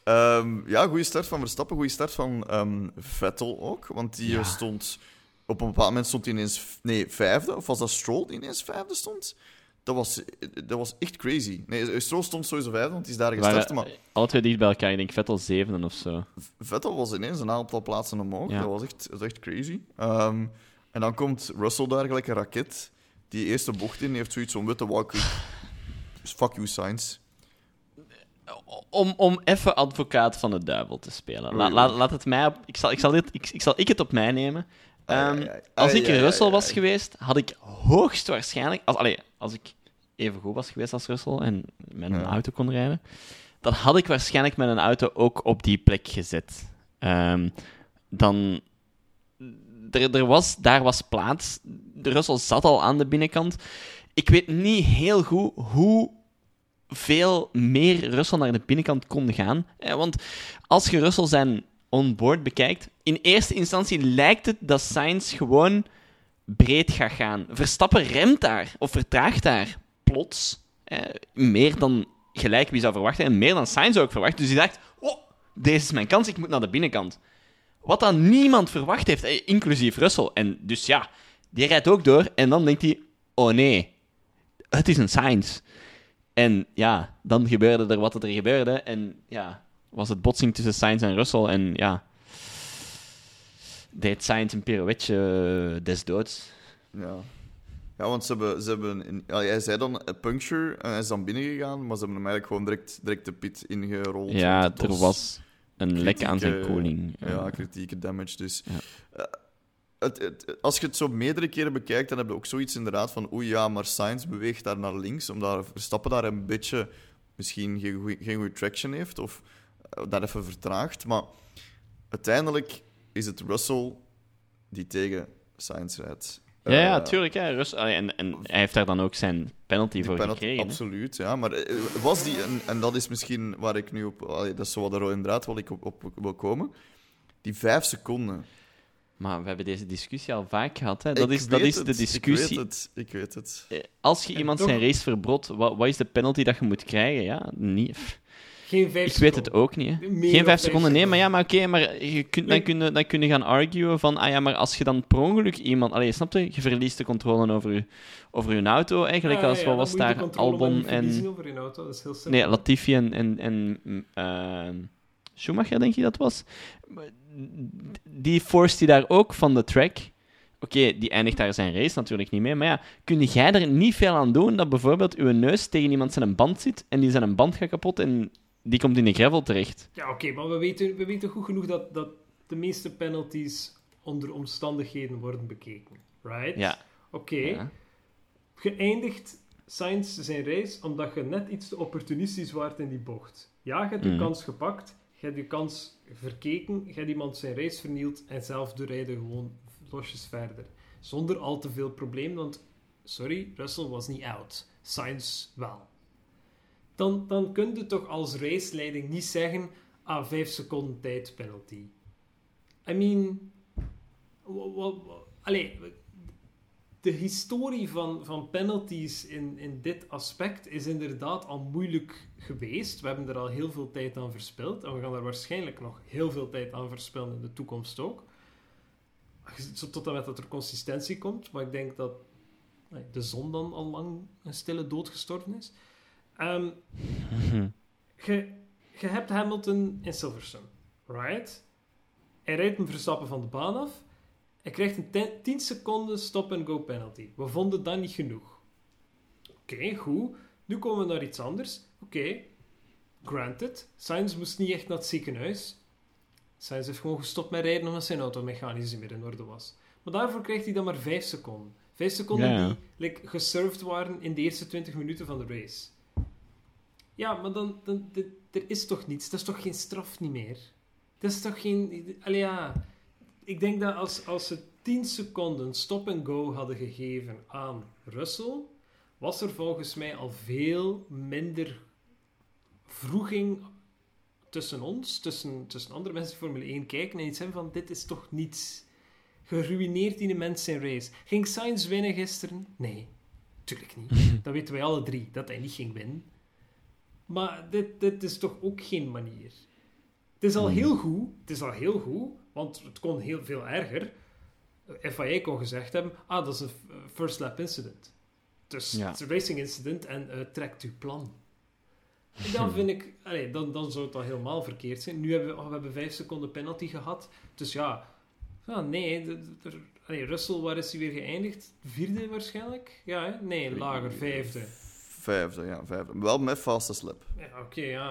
Ehm, ja, goede start van Verstappen, goede start van ehm, Vettel ook. Want die Ja. eh, stond... Op een bepaald moment stond hij ineens... Nee, vijfde. Of was dat Stroll die ineens vijfde stond? Dat was, dat was echt crazy. Nee, Stroll stond sowieso vijfde, want hij is daar gestart. Maar alle twee dicht bij elkaar. Ik denk Vettel zevende of zo. Vettel was ineens een aantal plaatsen omhoog. Ja. Dat, was echt, dat was echt crazy. Ehm, en dan komt Russell daar gelijk een raket. Die eerste bocht in, heeft zoiets van witte walk. Dus fuck you, Sainz. Om, om even advocaat van de duivel te spelen. La- laat het mij op... Ik zal, ik, zal dit, ik, ik zal ik het op mij nemen. Ehm, als ik ai, een Russell ai, was geweest, had ik hoogstwaarschijnlijk... Als, allee, als ik even goed was geweest als Russell en met een Ja. auto kon rijden, dan had ik waarschijnlijk mijn auto ook op die plek gezet. Ehm, dan... Er, er was, daar was plaats. De Russell zat al aan de binnenkant. Ik weet niet heel goed hoe veel meer Russell naar de binnenkant kon gaan. Want als je Russell zijn onboard bekijkt, in eerste instantie lijkt het dat Sainz gewoon breed gaat gaan. Verstappen remt daar, of vertraagt daar, plots. Eh, meer dan gelijk wie zou verwachten, en meer dan Sainz ook verwacht. Dus die dacht, oh, deze is mijn kans, ik moet naar de binnenkant. Wat dan niemand verwacht heeft, eh, inclusief Russell. En dus ja, die rijdt ook door, en dan denkt hij, oh nee, het is een Sainz. En ja, dan gebeurde er wat er gebeurde. En ja, was het botsing tussen Sainz en Russell. En ja, deed Sainz een pirouetje eh, des doods. Ja. Ja, want ze hebben... Ze hebben ja, jij zei dan een puncture en hij is dan binnengegaan, maar ze hebben hem eigenlijk gewoon direct, direct de pit ingerold. Ja, er was een lek aan zijn koeling. Ja, Eh, kritieke damage. Dus Ja. eh, het, het- als je het zo meerdere keren bekijkt, dan heb je ook zoiets inderdaad van oei ja, maar Sainz beweegt daar naar links, omdat Verstappen daar een beetje misschien geen geen goede traction heeft of daar even vertraagt. Maar uiteindelijk is het Russell die tegen Sainz rijdt. ja, ja, Eh, tuurlijk. Ja, en, en hij heeft daar dan ook zijn penalty voor penalty- gekregen. hè. Absoluut, ja. Maar eh, was die, en, en dat is misschien waar ik nu op... dat is zo wat de rode draad waar ik op, op wil komen. Die vijf seconden. Maar we hebben deze discussie al vaak gehad. Hè. Dat Ik is, dat is de discussie. Ik weet het, ik weet het. Eh, Als je En iemand toch- zijn race verbrot, wat, wat is de penalty dat je moet krijgen? Ja, niet. Geen vijf Ik weet het ook niet. Hè. Geen vijf seconden, nee, maar ja, maar oké, maar je kunt, dan, kun je, dan kun je gaan arguen van, ah ja, maar als je dan per ongeluk iemand, allee, snap je, je verliest de controle over je, over je auto, eigenlijk, als ja, wat was daar, Albon en... over je auto, dat is heel simpel. Nee, Latifi en, en, en mm, ehm, Schumacher, denk je dat was? Die force die daar ook van de track. Oké, die eindigt daar zijn race natuurlijk niet mee. Maar ja, kun jij er niet veel aan doen dat bijvoorbeeld uw neus tegen iemand zijn band zit en die zijn band gaat kapot en die komt in de gravel terecht? Ja, oké, maar we weten, we weten goed genoeg dat, dat de meeste penalties onder omstandigheden worden bekeken. Right? Ja. Oké, Ja. geëindigd Sainz zijn race omdat je net iets te opportunistisch waart in die bocht. Ja, je hebt je Mhm. kans gepakt, je hebt je kans verkeken, je hebt iemand zijn race vernield en zelf doorrijden gewoon losjes verder. Zonder al te veel probleem, want, sorry, Russell was niet out. Sainz wel. Dan, dan kun je toch als raceleiding niet zeggen, ah, 5 seconden tijd penalty. I mean, allee, de historie van, van penalties in, in dit aspect is inderdaad al moeilijk geweest. We hebben er al heel veel tijd aan verspild. En we gaan er waarschijnlijk nog heel veel tijd aan verspillen in de toekomst ook. Tot en met dat er consistentie komt. Maar ik denk dat de zon dan al lang een stille dood gestorven is. Ehm, je, je hebt Hamilton in Silverstone, right? Hij rijdt een Verstappen van de baan af. Hij krijgt een ten- 10 seconden stop-and-go penalty. We vonden dat niet genoeg. Oké, goed. Nu komen we naar iets anders. Oké, granted. Sainz moest niet echt naar het ziekenhuis. Sainz heeft gewoon gestopt met rijden omdat zijn auto mechanisch niet meer in orde was. Maar daarvoor krijgt hij dan maar 5 seconden. 5 seconden die like, geserved waren in de eerste 20 minuten van de race. Ja, maar dan, dan, er is toch niets. Dat is toch geen straf niet meer? Dat is toch geen... Allee, ja. Ik denk dat als, als ze 10 seconden stop-and-go hadden gegeven aan Russell, was er volgens mij al veel minder vroeging tussen ons, tussen, tussen andere mensen die Formule 1 kijken en iets hebben van, dit is toch niets. Geruineerd die mens zijn race. Ging Sainz winnen gisteren? Nee, tuurlijk niet. Dat weten wij alle drie, dat hij niet ging winnen. Maar dit, dit is toch ook geen manier. Het is al heel goed, het is al heel goed, want het kon heel veel erger. FIA kon gezegd hebben, ah, dat is een f- first lap incident. Dus Ja. het is een racing incident en eh, trekt uw plan. En dan vind ik, allee, dan, dan zou het al helemaal verkeerd zijn. Nu hebben we, oh, we hebben vijf seconden penalty gehad. Dus ja, nee, de- de- de- allee, Russell, waar is hij weer geëindigd? Vierde waarschijnlijk? Ja, hè? nee, lager, vijfde. Vijfde, ja, vijfde. Wel met vaste slip. Ja, oké, ja.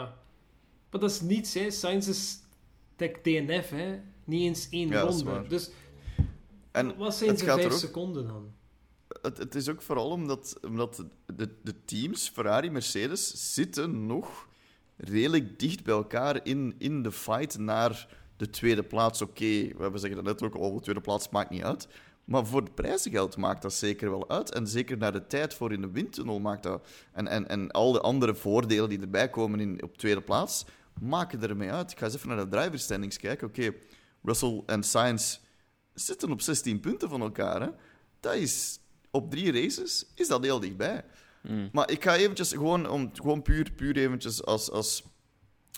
Maar dat is niets, hè. Sainz is tech DNF, hè. Niet eens één Ja, ronde. Dus En wat zijn gaat vijf ook- seconden dan? het, het is ook vooral omdat, omdat de, de teams, Ferrari, Mercedes, zitten nog redelijk dicht bij elkaar in, in de fight naar de tweede plaats. Oké, we hebben zeggen dat net ook al, de tweede plaats maakt niet uit. Maar voor het prijzengeld maakt dat zeker wel uit. En zeker naar de tijd voor in de windtunnel maakt dat... En, en, en al de andere voordelen die erbij komen in, op tweede plaats, maken ermee uit. Ik ga eens even naar de driver standings kijken. Oké, Russell en Sainz zitten op 16 punten van elkaar. Hè? Dat is... Op drie races is dat heel dichtbij. Mm. Maar ik ga eventjes gewoon, om, gewoon puur, puur eventjes als, als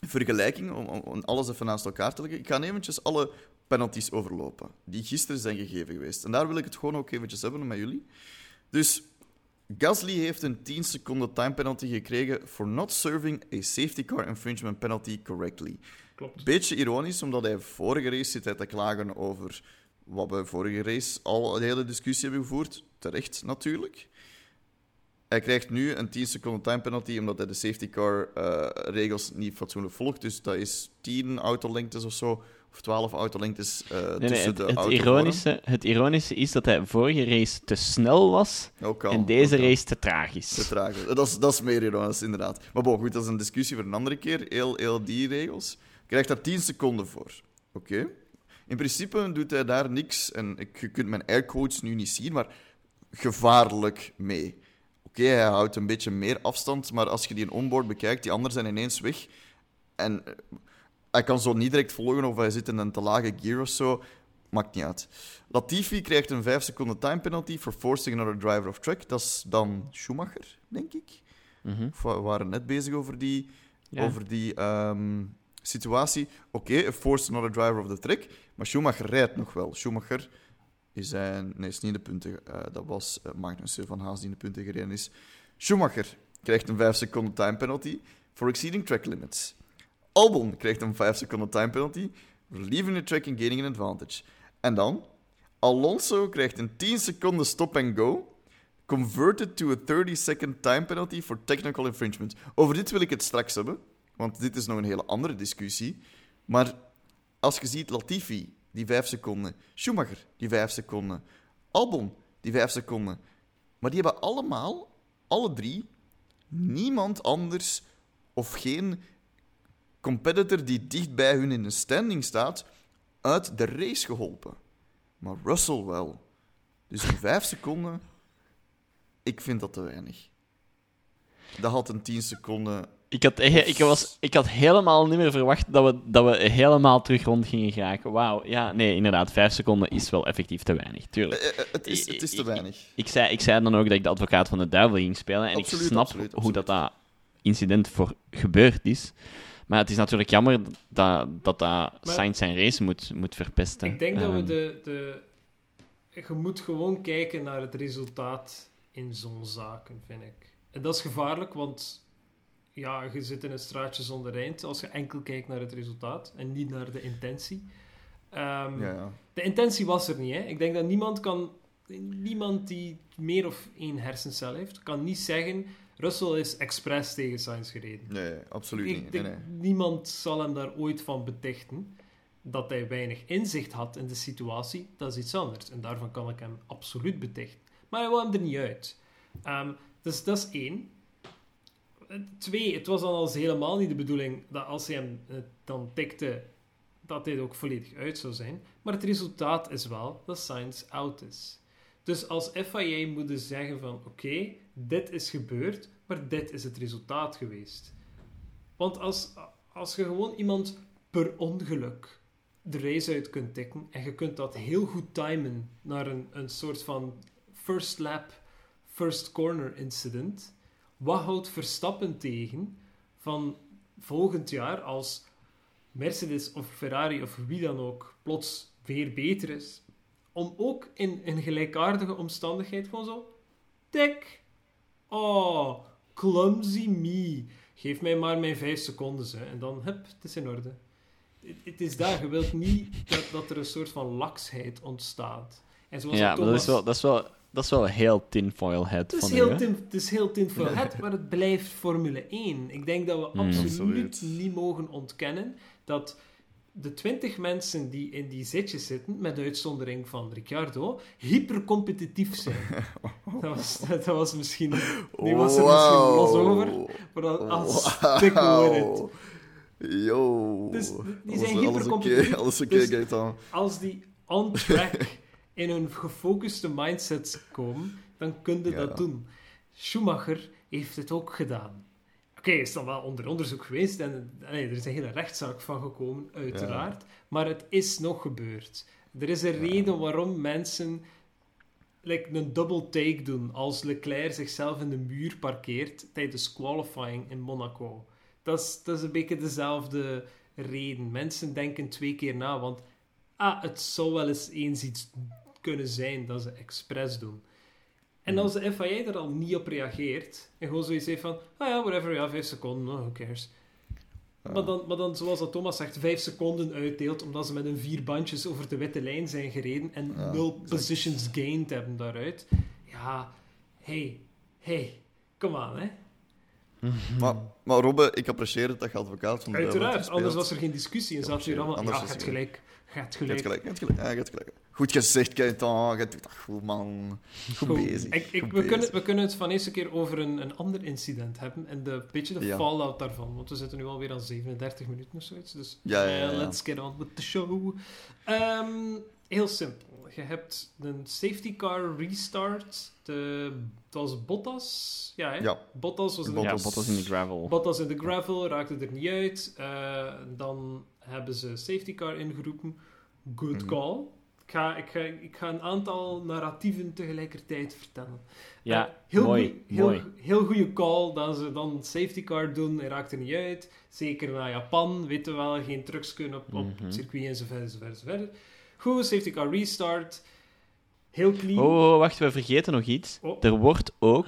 vergelijking, om, om- alles even naast elkaar te leggen. Ik ga eventjes alle penalties overlopen die gisteren zijn gegeven geweest. En daar wil ik het gewoon ook eventjes hebben met jullie. Dus Gasly heeft een 10 seconden time penalty gekregen for not serving a safety car infringement penalty correctly. Klopt. Beetje ironisch, omdat hij vorige race zit te klagen over wat we vorige race al een hele discussie hebben gevoerd. Terecht, natuurlijk. Hij krijgt nu een 10 seconden time penalty omdat hij de safety car eh, regels niet fatsoenlijk volgt. Dus dat is 10 autolengtes of zo, of 12 autolengtes Nee, nee, tussen het, de het, ironische, het ironische is dat hij vorige race te snel was al, en deze ook al. race te traag is. Te traag. Dat is, dat is meer ironisch, inderdaad. Maar bon, goed, dat is een discussie voor een andere keer. Heel, heel die regels. Krijgt daar 10 seconden voor. Oké. In principe doet hij daar niks, en ik, je kunt mijn airquotes nu niet zien, maar gevaarlijk mee. Oké, hij houdt een beetje meer afstand, maar als je die onboard bekijkt, die anderen zijn ineens weg. En eh, hij kan zo niet direct volgen of hij zit in een te lage gear of zo. Maakt niet uit. Latifi krijgt een 5 seconden time penalty for forcing another driver off track. Dat is dan Schumacher, denk ik. Mhm. Of we waren net bezig over die, Ja. over die ehm, situatie. Oké, forced another driver off the track. Maar Schumacher rijdt nog wel. Schumacher is zijn... Nee, is niet de punten. eh, dat was uh, Magnussen van Haas die in de punten gereden is. Schumacher krijgt een 5 seconden time penalty for exceeding track limits. Albon krijgt een 5 seconden time penalty for leaving the track and gaining an advantage. En dan... Alonso krijgt een 10 seconden stop and go converted to a 30-second time penalty for technical infringement. Over dit wil ik het straks hebben, want dit is nog een hele andere discussie. Maar als je ziet Latifi, die 5 seconden, Schumacher, die 5 seconden, Albon, die 5 seconden. Maar die hebben allemaal, alle drie, niemand anders of geen competitor die dicht bij hun in de standing staat, uit de race geholpen. Maar Russell wel. Dus in 5 seconden ik vind dat te weinig. Dat had een 10 seconden. Ik had, ik, was, ik had helemaal niet meer verwacht dat we, dat we helemaal terug rond gingen geraken. Wauw, ja, nee, inderdaad, vijf seconden is wel effectief te weinig, tuurlijk. Eh, eh, Het is, het is te weinig. Ik zei, ik zei dan ook dat ik de advocaat van de duivel ging spelen. En Absoluut, ik snap absoluut, hoe absoluut. dat, dat incident voor gebeurd is. Maar het is natuurlijk jammer dat dat, dat Sainz zijn race moet, moet verpesten. Ik denk dat we Ehm, de, de... Je moet gewoon kijken naar het resultaat in zo'n zaken, vind ik. En dat is gevaarlijk, want ja, je zit in een straatje zonder eind als je enkel kijkt naar het resultaat en niet naar de intentie. Ehm, Ja, ja. De intentie was er niet. Hè? Ik denk dat niemand kan... Niemand die meer of één hersencel heeft, kan niet zeggen... Russell is expres tegen Sainz gereden. Nee, absoluut Ik niet. Nee, denk, nee. niemand zal hem daar ooit van betichten. Dat hij weinig inzicht had in de situatie, dat is iets anders. En daarvan kan ik hem absoluut betichten. Maar hij wil hem er niet uit. Ehm, dus dat is één. Twee, het was dan als helemaal niet de bedoeling dat als hij hem eh, dan tikte, dat er ook volledig uit zou zijn. Maar het resultaat is wel dat Sainz out is. Dus als FIA moeten zeggen van oké, dit is gebeurd, maar dit is het resultaat geweest. Want als, als je gewoon iemand per ongeluk de race uit kunt tikken en je kunt dat heel goed timen naar een, een soort van first lap, first corner incident, wat houdt Verstappen tegen van volgend jaar als Mercedes of Ferrari of wie dan ook plots weer beter is, om ook in een gelijkaardige omstandigheid gewoon zo tik, Oh, clumsy me. Geef mij maar mijn vijf seconden, hè. en dan, hup, het is in orde. Het- is daar, je wilt niet dat, dat er een soort van laksheid ontstaat. En zoals Ja, maar dat is, wel, dat, is wel, dat is wel heel tinfoil head het is, van heel tin, het is heel tinfoil hat, maar het blijft Formule 1. Ik denk dat we absoluut, Absoluut. niet mogen ontkennen dat de 20 mensen die in die zitjes zitten, met uitzondering van Ricciardo, hypercompetitief zijn. dat, was, dat was misschien... Die was er misschien los over, maar dat als it. Yo. Dus die Alles- zijn hypercompetitief. oké, Alles oké, Dus-. Als die on track in hun gefocuste mindsets komen, dan kun je Ja. dat doen. Schumacher heeft het ook gedaan. Oké, is dan wel onder onderzoek geweest en allee, er is een hele rechtszaak van gekomen, uiteraard. Maar het is nog gebeurd. Er is een reden waarom mensen like, een double take doen als Leclerc zichzelf in de muur parkeert tijdens qualifying in Monaco. Dat is, dat is een beetje dezelfde reden. Mensen denken twee keer na, want ah, het zou wel eens eens iets kunnen zijn dat ze expres doen. En als de FIA er al niet op reageert en gewoon zoiets heeft van, ah ja, whatever, ja, vijf seconden, oh, who cares. Maar, dan, maar dan, zoals dat Thomas zegt, vijf seconden uitdeelt omdat ze met hun vier bandjes over de witte lijn zijn gereden en Ja, nul exact. positions gained hebben daaruit. Ja, hey, hey, kom aan, hè. Maar, maar Robbe, ik apprecieer het dat je advocaat van de Uiteraard, anders was er geen discussie en zat je hier allemaal, anders ja, was je hebt gelijk, Je gelijk. hebt gelijk, je hebt gelijk. Ja, je hebt gelijk. Goed gezegd, Gaëtan. Je doet dat goed, man. Goed, Goed. bezig. Ik, ik, goed we, kunnen, bezig. we kunnen het van eerste keer over een, een ander incident hebben en de, een beetje de Ja. fallout daarvan. Want we zitten nu alweer aan 37 minuten of zoiets. Dus Ja, ja, ja, eh, ja. let's get on with the show. Ehm, heel simpel. Je hebt een safety car restart. De, het was Bottas. Ja, hè? Ja. Bottas was in de Ja, Bottas. Bottas in de gravel. Bottas in de gravel, raakte er niet uit. Eh, dan hebben ze safety car ingeroepen. Good Mhm. call. Ik ga, ik, ga, ik ga een aantal narratieven tegelijkertijd vertellen. Ja, Eh, heel mooi, goeie- heel, mooi. Heel goede call dat ze dan safety car doen. Hij raakt er niet uit. Zeker naar Japan. Weten we wel, geen trucks kunnen op, op Mhm. het circuit enzovoort, enzovoort, enzovoort. Goed, safety car restart. Heel clean. Oh, oh, wacht, we vergeten nog iets. Oh. Er wordt ook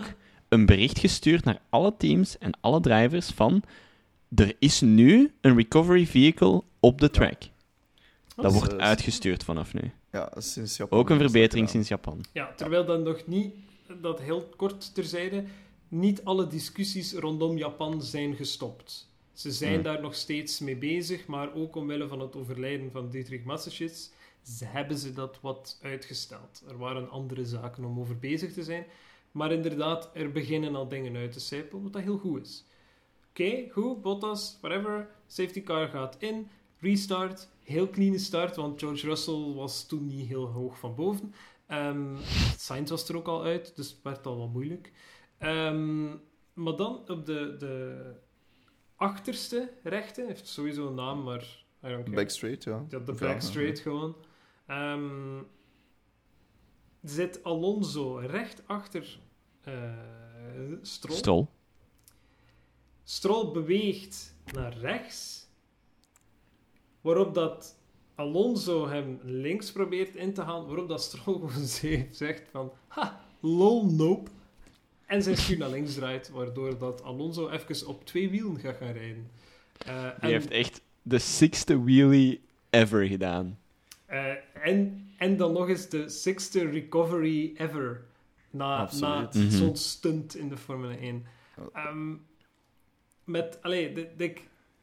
een bericht gestuurd naar alle teams en alle drivers van... Er is nu een recovery vehicle op de track. Dat wordt uitgestuurd vanaf nu. Ja, sinds Japan. Ook een verbetering sinds Japan. Ja, terwijl dan nog niet, dat heel kort terzijde, niet alle discussies rondom Japan zijn gestopt. Ze zijn Hmm. daar nog steeds mee bezig, maar ook omwille van het overlijden van Dietrich Mateschitz ze hebben ze dat wat uitgesteld. Er waren andere zaken om over bezig te zijn, maar inderdaad, er beginnen al dingen uit te sijpelen, wat dat heel goed is. Oké, goed, Bottas, whatever, safety car gaat in, restart, heel clean start, want George Russell was toen niet heel hoog van boven. Ehm Sainz was er ook al uit, dus het werd al wat moeilijk. Ehm, maar dan op de, de achterste rechte, heeft sowieso een naam, maar I don't care. Back straight, ja. Ja, de Of back ja, straight gewoon. Ehm, zit Alonso recht achter eh Stroll. Strol. Stroll beweegt naar rechts, waarop dat Alonso hem links probeert in te gaan, waarop dat Stroll gewoon ze- zegt van, ha, lol, nope. En zijn stuur naar links draait, waardoor dat Alonso even op twee wielen gaat gaan rijden. Eh, Die en- heeft echt de sixte wheelie ever gedaan. Eh, en, en dan nog eens de sixte recovery ever. Na, na. Mhm. zo'n stunt in de Formule 1. Ja. Met, allee,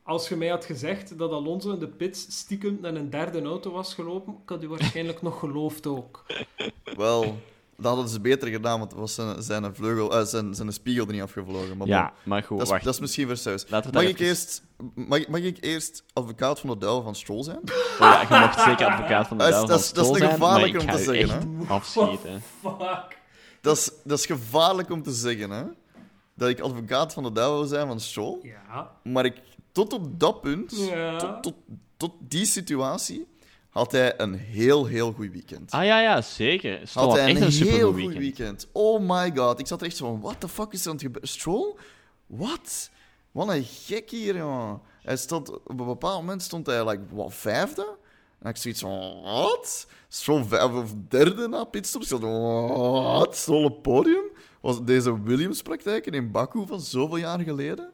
als je mij had gezegd dat Alonso in de pits stiekem naar een derde auto was gelopen, ik had u waarschijnlijk nog geloofd ook. Wel, dat hadden ze beter gedaan, want het was zijn, zijn, vleugel, eh, zijn, zijn spiegel er niet afgevlogen. Maar Ja, maar goed, dat, is, wacht. dat is misschien we Mag ik, even- eerst, mag, mag ik eerst advocaat van de duivel van Stroll zijn? Oh ja, je mocht zeker advocaat van de Dat is- duivel dat van is- dat is Stroll te zijn, maar gevaarlijk ik om te zeggen, echt afschieten. Fuck. Dat is, dat is gevaarlijk om te zeggen, hè? Dat ik advocaat van de duivel wil zijn van Stroll. Ja. Maar ik, tot op dat punt, Ja. tot, tot, tot die situatie, had hij een heel, heel goed weekend. Ah ja, ja, zeker. Stroll had hij echt een, een heel goed weekend. weekend. Oh my god. Ik zat er echt zo van, what the fuck is er aan het gebeuren? Stroll? Wat? Wat een gek hier, jongen. Hij stond, op een bepaald moment stond hij, like, wat, vijfde? En ik zoiets van, wat? Stroll vijf of derde na pitstop? Ik zat, wat? Stroll op podium? Was deze Williams-praktijken in Baku van zoveel jaar geleden.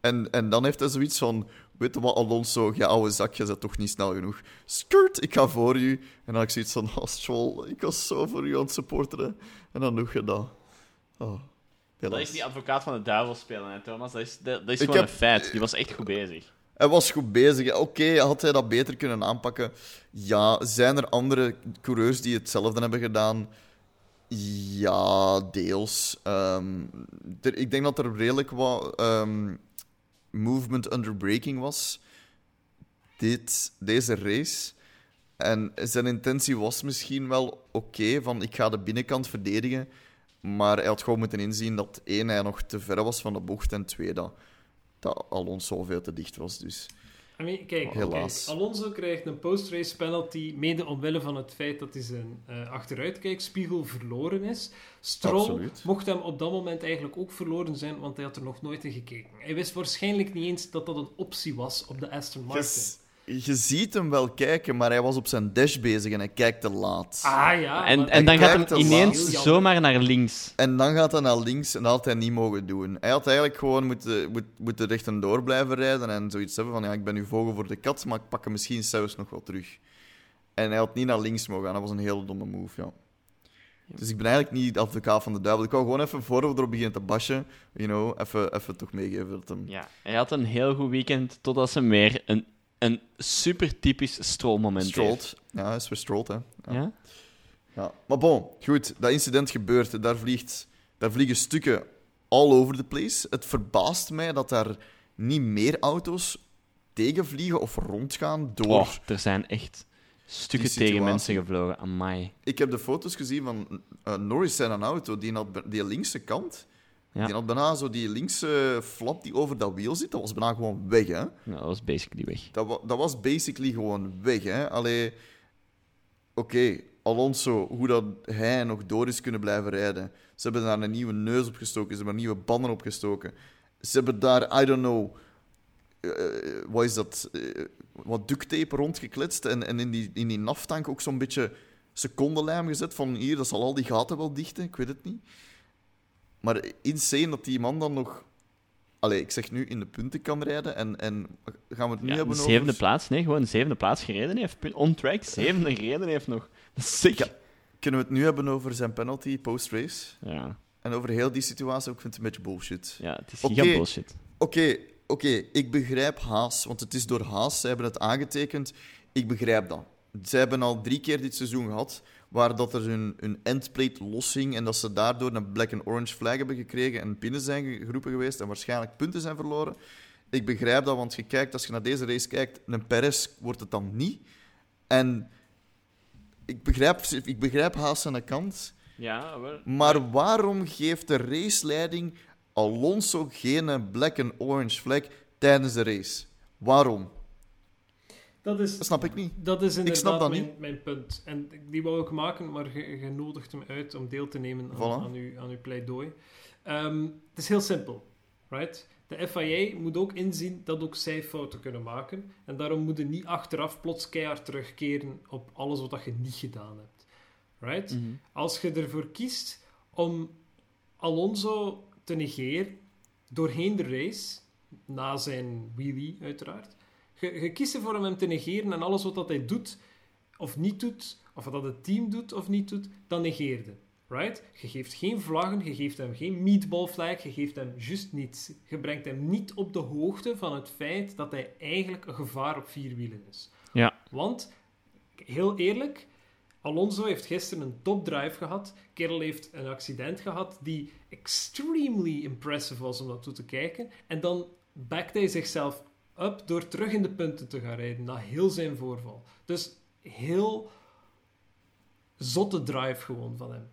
En, en dan heeft hij zoiets van: Weet je wat, Alonso, je oude zak, je bent toch niet snel genoeg. Skirt, ik ga voor u. En dan had ik zoiets van: Oh, Stroll, ik was zo voor u aan het supporteren. En dan doe je dat. Oh, Dat is die advocaat van de duivel spelen, hè, Thomas. Dat is, dat, dat is gewoon heb- een feit. Die was echt goed bezig. Hij was goed bezig. Oké, had hij dat beter kunnen aanpakken? Ja. Zijn er andere coureurs die hetzelfde hebben gedaan? Ja, deels. Ehm, ik denk dat er redelijk wat ehm, movement under braking was. Dit, deze race. En zijn intentie was misschien wel oké, van ik ga de binnenkant verdedigen. Maar hij had gewoon moeten inzien dat één, hij nog te ver was van de bocht. En twee, dat, dat Alonso veel te dicht was. Dus I mean, kijk, Helaas. kijk, Alonso krijgt een post-race penalty, mede omwille van het feit dat hij zijn eh, achteruitkijkspiegel verloren is. Stroll Absoluut. mocht hem op dat moment eigenlijk ook verloren zijn, want hij had er nog nooit in gekeken. Hij wist waarschijnlijk niet eens dat dat een optie was op de Aston Martin. Je ziet hem wel kijken, maar hij was op zijn dash bezig en hij kijkt te laat. Ah ja, En, en dan hij gaat te ineens laat. Zomaar naar links. En dan gaat hij naar links en dat had hij niet mogen doen. Hij had eigenlijk gewoon moeten, moet, moeten rechtendoor blijven rijden en zoiets hebben van ja, ik ben nu vogel voor de kat, maar ik pak hem misschien zelfs nog wel terug. En hij had niet naar links mogen gaan. Dat was een hele domme move, ja. Dus ik ben eigenlijk niet advocaat van de duivel. Ik wou gewoon even voor we erop beginnen te bashen, you know, even, even toch meegeven dat hem... Ja, hij had een heel goed weekend, totdat ze weer een, een super typisch strolmoment Strolled. Ja, hij is weer strolled, hè. Ja? Ja, maar bon, goed, dat incident gebeurt. Daar, vliegt, daar vliegen stukken all over the place. Het verbaast mij dat daar niet meer auto's tegenvliegen of rondgaan door... Oh, er zijn echt stukken tegen mensen gevlogen. Amai. Ik heb de foto's gezien van eh, Norris zijn een auto, die, be- die linkse kant, Ja. die had bijna zo die linkse flap die over dat wiel zit, dat was bijna gewoon weg, hè. Ja, dat was basically weg. Dat, wa- dat was basically gewoon weg, hè. Allee, oké, Alonso, hoe dat hij nog door is kunnen blijven rijden. Ze hebben daar een nieuwe neus op gestoken, ze hebben nieuwe banden opgestoken. Ze hebben daar, I don't know, eh, wat is dat, eh, wat ducttape rondgekletst en, en in die, in die naftank ook zo'n beetje secondenlijm gezet van hier, dat zal al die gaten wel dichten, ik weet het niet. Maar insane dat die man dan nog... Allee, ik zeg nu in de punten kan rijden en, en gaan we het nu Ja, hebben over... zevende plaats, nee, gewoon de zevende plaats gereden heeft. On track, zevende gereden heeft nog. Dat is sick. Ja. Kunnen we het nu hebben over zijn penalty post-race? Ja, En over heel die situatie? Ik vind het een beetje bullshit. ja het is giga bullshit. Oké, oké, ik begrijp Haas, want het is door Haas, zij hebben het aangetekend. Ik begrijp dat. Zij hebben al drie keer dit seizoen gehad waar dat er hun, hun endplate loshing en dat ze daardoor een black and orange flag hebben gekregen en binnen zijn geroepen geweest en waarschijnlijk punten zijn verloren. Ik begrijp dat, want je kijkt, als je naar deze race kijkt, een Perez wordt het dan niet. En ik begrijp, ik begrijp Haas aan de kant, Ja, wel. maar waarom geeft de raceleiding Alonso geen black and orange flag tijdens de race? Waarom? Dat is, Dat snap ik niet. Dat is inderdaad snap dat mijn, niet. mijn punt. En die wou ik maken, maar je, nodigt hem uit om deel te nemen aan, Voilà. aan, uw, aan uw pleidooi. Ehm, het is heel simpel. Right? De FIA moet ook inzien dat ook zij fouten kunnen maken. En daarom moeten niet achteraf plots keihard terugkeren op alles wat je niet gedaan hebt. Right? Mhm. Als je ervoor kiest om Alonso te negeren doorheen de race, na zijn wheelie uiteraard, je, je kiest ervoor om hem te negeren en alles wat dat hij doet of niet doet, of wat dat het team doet of niet doet, dan negeerde. Right? Je geeft geen vlaggen, je geeft hem geen meatball flag, je geeft hem juist niets. Je brengt hem niet op de hoogte van het feit dat hij eigenlijk een gevaar op vier wielen is. Ja. Want, heel eerlijk, Alonso heeft gisteren een topdrive gehad. Kerel heeft een accident gehad die extremely impressive was om naartoe te kijken. En dan backt hij zichzelf up door terug in de punten te gaan rijden na heel zijn voorval. Dus heel zotte drive gewoon van hem.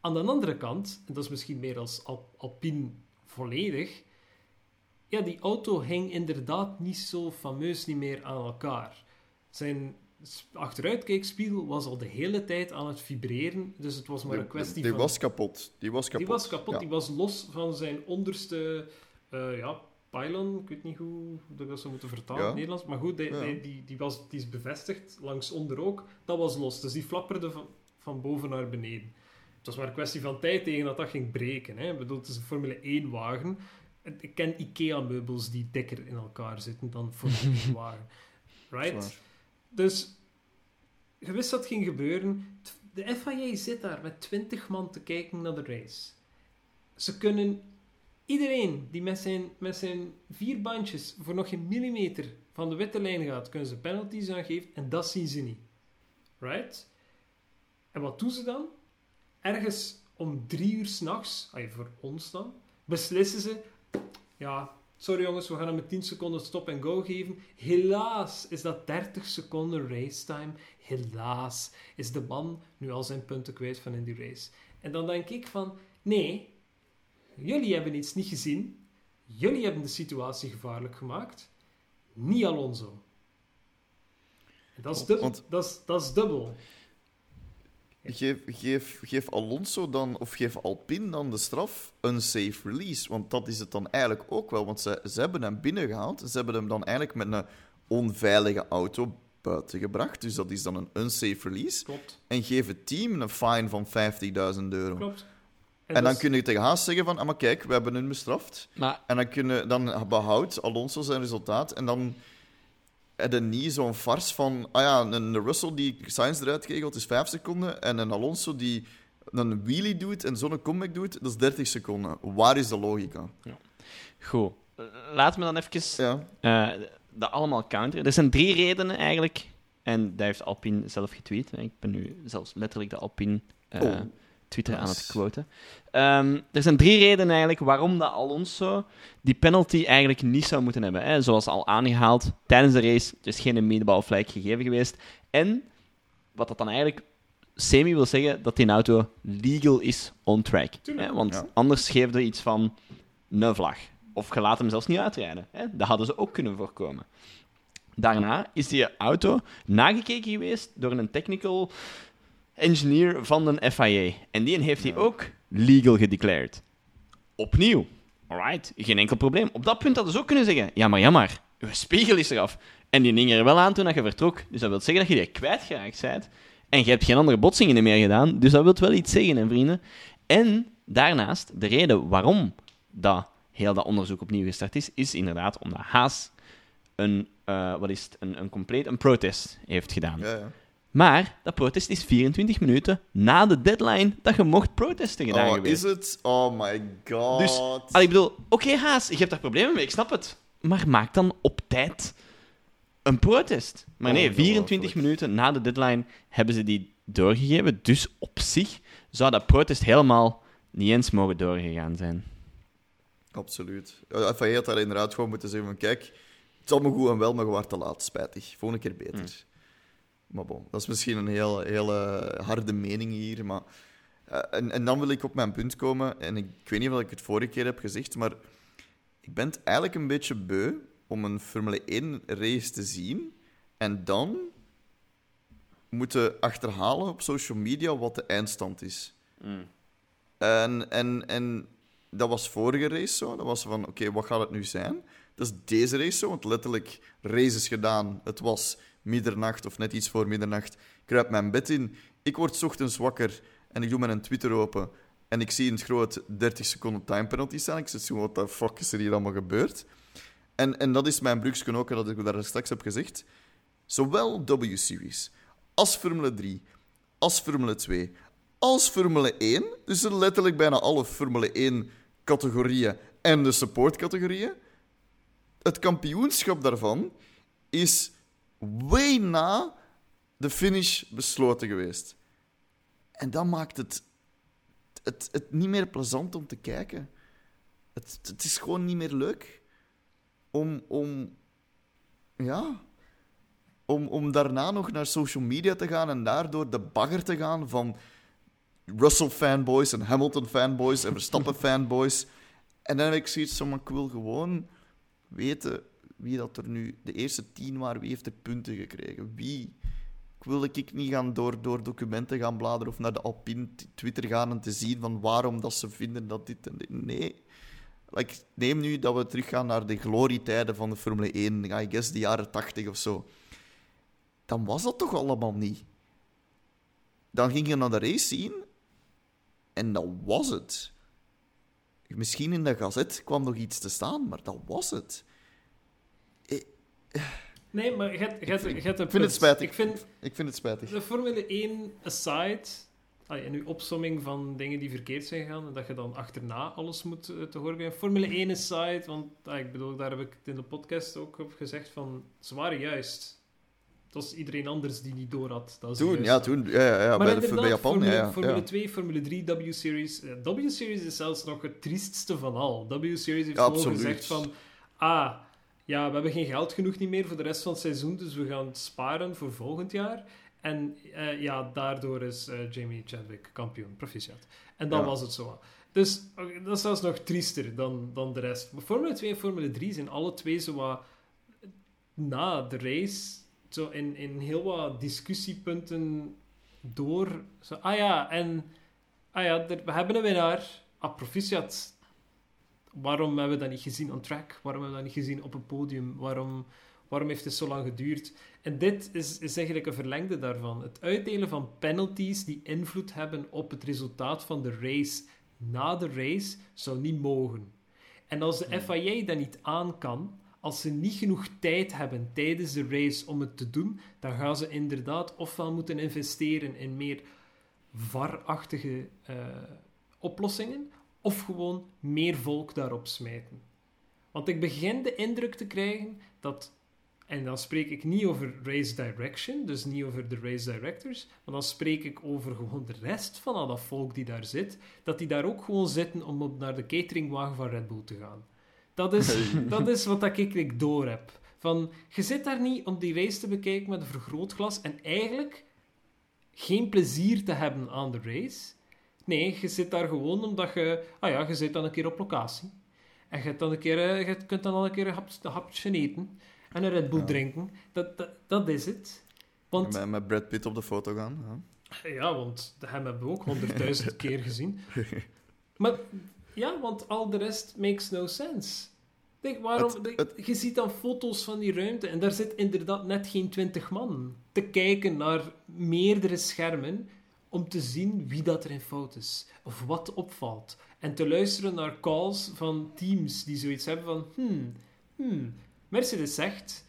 Aan de andere kant, en dat is misschien meer als Al- Alpine volledig, ja, die auto hing inderdaad niet zo fameus niet meer aan elkaar. Zijn achteruitkijkspiegel was al de hele tijd aan het vibreren, dus het was maar Die, een kwestie die van... was kapot. Die was kapot. Die was kapot, Ja. die was los van zijn onderste eh, ja, pylon. Ik weet niet hoe, dat dat zou moeten vertalen in Ja. het Nederlands. Maar goed, die, Ja. die, die, die, was, die is bevestigd langs onder ook. Dat was los. Dus die flapperde van, van boven naar beneden. het was maar een kwestie van tijd tegen dat dat ging breken. Hè. Ik bedoel, het is een Formule 1-wagen. Ik ken IKEA-meubels die dikker in elkaar zitten dan Formule 1-wagen. Right? Zwaar. Dus je wist dat ging gebeuren. De FIA zit daar met 20 man te kijken naar de race. Ze kunnen iedereen die met zijn, met zijn vier bandjes voor nog geen millimeter van de witte lijn gaat, kunnen ze penalties aangeven en dat zien ze niet. Right? En wat doen ze dan? Ergens om drie uur s'nachts, voor ons dan, beslissen ze: ja, sorry jongens, we gaan hem met 10 seconden stop en go geven. Helaas is dat 30 seconden racetime. Helaas is de man nu al zijn punten kwijt van in die race. En dan denk ik van: nee, jullie hebben iets niet gezien. Jullie hebben de situatie gevaarlijk gemaakt. Niet Alonso. Dat is dubbel. Want- Dat is, dat is dubbel. Geef, geef, geef Alonso dan, of geef Alpine dan de straf een safe release. Want dat is het dan eigenlijk ook wel. Want ze, ze hebben hem binnengehaald. Ze hebben hem dan eigenlijk met een onveilige auto buiten gebracht. Dus dat is dan een unsafe release. Klopt. En geef het team een fine van 50.000 euro. Klopt. En dan dus- kun je tegen Haas zeggen van, ah, maar kijk, we hebben hem bestraft. Maar En dan, kunnen, dan behoudt Alonso zijn resultaat. En dan heb je niet zo'n fars van... Ah ja, een Russell die Sainz eruit kegelt is 5 seconden. En een Alonso die een wheelie doet en zo'n comeback doet, dat is 30 seconden. Waar is de logica? goed, laten we dan even Ja, eh, dat allemaal counteren. Er zijn drie redenen eigenlijk. En dat heeft Alpine zelf getweet. Ik ben nu zelfs letterlijk de Alpine eh, Oh, Twitter aan het quoten. Ehm, er zijn drie redenen eigenlijk waarom dat Alonso die penalty eigenlijk niet zou moeten hebben. Hè. Zoals al aangehaald, tijdens de race er is geen immediate flag gegeven geweest. En wat dat dan eigenlijk semi wil zeggen, dat die auto legal is on track. Hè. Want Ja. anders geeft er iets van een vlag. Of je laat hem zelfs niet uitrijden. Hè. Dat hadden ze ook kunnen voorkomen. Daarna is die auto nagekeken geweest door een technical engineer van de FIA. En die heeft hij ook legal gedeclared. Opnieuw. Alright, geen enkel probleem. Op dat punt hadden ze ook kunnen zeggen: ja, maar jammer, uw spiegel is eraf. En die hing er wel aan toen dat je vertrok. Dus dat wil zeggen dat je die kwijtgeraakt bent. En je hebt geen andere botsingen meer gedaan. Dus dat wil wel iets zeggen, hè, vrienden. En daarnaast, de reden waarom dat heel dat onderzoek opnieuw gestart is, is inderdaad omdat Haas een, eh, wat is het, een, een compleet een protest heeft gedaan. ja, ja. Maar dat protest is 24 minuten na de deadline dat je mocht protesten gedaan Oh, geweest. is het? Oh my god. Dus, Allee, ik bedoel, oké Haas, je hebt daar problemen mee, ik snap het. Maar maak dan op tijd een protest. Maar nee, Ongelooflijk. 24 minuten na de deadline hebben ze die doorgegeven. Dus op zich zou dat protest helemaal niet eens mogen doorgegaan zijn. Absoluut. Ja, FIA had daar inderdaad gewoon moeten zeggen van, kijk, het is allemaal goed en wel, maar je te laat. Spijtig. Volgende keer beter. Hmm. Maar bon, dat is misschien een heel, hele harde mening hier, maar... eh, en, en dan wil ik op mijn punt komen, en ik, ik weet niet of ik het vorige keer heb gezegd, maar ik ben het eigenlijk een beetje beu om een Formule 1 race te zien en dan moeten achterhalen op social media wat de eindstand is. En, en, en dat was vorige race zo. Dat was van, oké, wat gaat het nu zijn? Dat is deze race zo, want letterlijk races gedaan. Het was middernacht of net iets voor middernacht. Kruip mijn bed in. Ik word ochtends wakker en ik doe mijn Twitter open. En ik zie een groot 30 seconden time penalty staan. Ik zit zo, wat de fuck is er hier allemaal gebeurd? En, en dat is mijn brugsken ook, dat ik daar straks heb gezegd. Zowel W-Series als Formule 3, als Formule 2, als Formule 1, dus er letterlijk bijna alle Formule 1 categorieën en de supportcategorieën, het kampioenschap daarvan is way na de finish besloten geweest. En dat maakt het, het, het niet meer plezant om te kijken. Het, het is gewoon niet meer leuk om, om ja, om, om daarna nog naar social media te gaan en daardoor de bagger te gaan van Russell-fanboys en Hamilton-fanboys en Verstappen-fanboys. En dan heb ik zoiets van, ik wil gewoon weten wie dat er nu de eerste tien waren, wie heeft er punten gekregen, wie. Ik wil ik niet gaan door, door documenten gaan bladeren of naar de Alpine Twitter gaan en te zien van waarom dat ze vinden dat dit en dit. Nee. Like, neem nu dat we teruggaan naar de glorietijden van de Formule 1, I guess de jaren 80 of zo. Dan was dat toch allemaal niet. Dan ging je naar de race zien En dat was het. Misschien in de gazet kwam nog iets te staan, maar dat was het. Nee, maar hebt- je hebt een Ik vind het spijtig. Ik vind Ik vind het spijtig. de Formule 1 aside, allee, en uw opsomming van dingen die verkeerd zijn gegaan, en dat je dan achterna alles moet eh, te horen krijgen. Formule 1 aside, want ah, ik bedoel, daar heb ik het in de podcast ook op gezegd van, ze waren juist. Het was iedereen anders die niet door had. Dat Toen, ja, toen. Ja, ja, ja bij, de, bij Japan. Formule, ja, ja, Formule ja. 2, Formule 3, W-Series. Eh, W-Series is zelfs nog het triestste van al. W-Series heeft gewoon gezegd van... Ah, ja, we hebben geen geld genoeg niet meer voor de rest van het seizoen, dus we gaan sparen voor volgend jaar. En eh, ja, daardoor is eh, Jamie Chadwick kampioen. Proficiat. En dan Ja. was het zo. Dus dat is zelfs nog triester dan, dan de rest. Maar Formule 2 en Formule 3 zijn alle twee zo wat na de race zo in, in heel wat discussiepunten door. Zo, ah ja, en ah ja, er- we hebben een winnaar. Ah, proficiat. Waarom hebben we dat niet gezien on track? Waarom hebben we dat niet gezien op een podium? Waarom, waarom heeft het zo lang geduurd? En dit is, is eigenlijk een verlengde daarvan. Het uitdelen van penalties die invloed hebben op het resultaat van de race na de race zou niet mogen. En als de FIA dat niet aan kan, als ze niet genoeg tijd hebben tijdens de race om het te doen, dan gaan ze inderdaad ofwel moeten investeren in meer VAR-achtige eh, oplossingen, of gewoon meer volk daarop smijten. Want ik begin de indruk te krijgen dat, en dan spreek ik niet over race direction, dus niet over de race directors, maar dan spreek ik over gewoon de rest van al dat volk die daar zit, dat die daar ook gewoon zitten om op naar de cateringwagen van Red Bull te gaan. Dat is, dat is wat dat ik, ik door heb. Van, je zit daar niet om die race te bekijken met een vergrootglas en eigenlijk geen plezier te hebben aan de race. Nee, je zit daar gewoon omdat je... Ah ja, je zit dan een keer op locatie. En je, dan een keer, eh, je kunt dan al een keer een, hap, een hapje eten. En een Red Bull Ja. drinken. Dat, dat, dat is het. Want, Met, met Brad Pitt op de foto gaan. Ja. ja, want hem hebben we ook honderdduizend keer gezien. Maar ja, want al de rest makes no sense. Denk, waarom, Het- denk- het- je ziet dan foto's van die ruimte en daar zit inderdaad net geen twintig man te kijken naar meerdere schermen om te zien wie dat er in fout is of wat opvalt. En te luisteren naar calls van teams die zoiets hebben van hmm, hmm. Mercedes zegt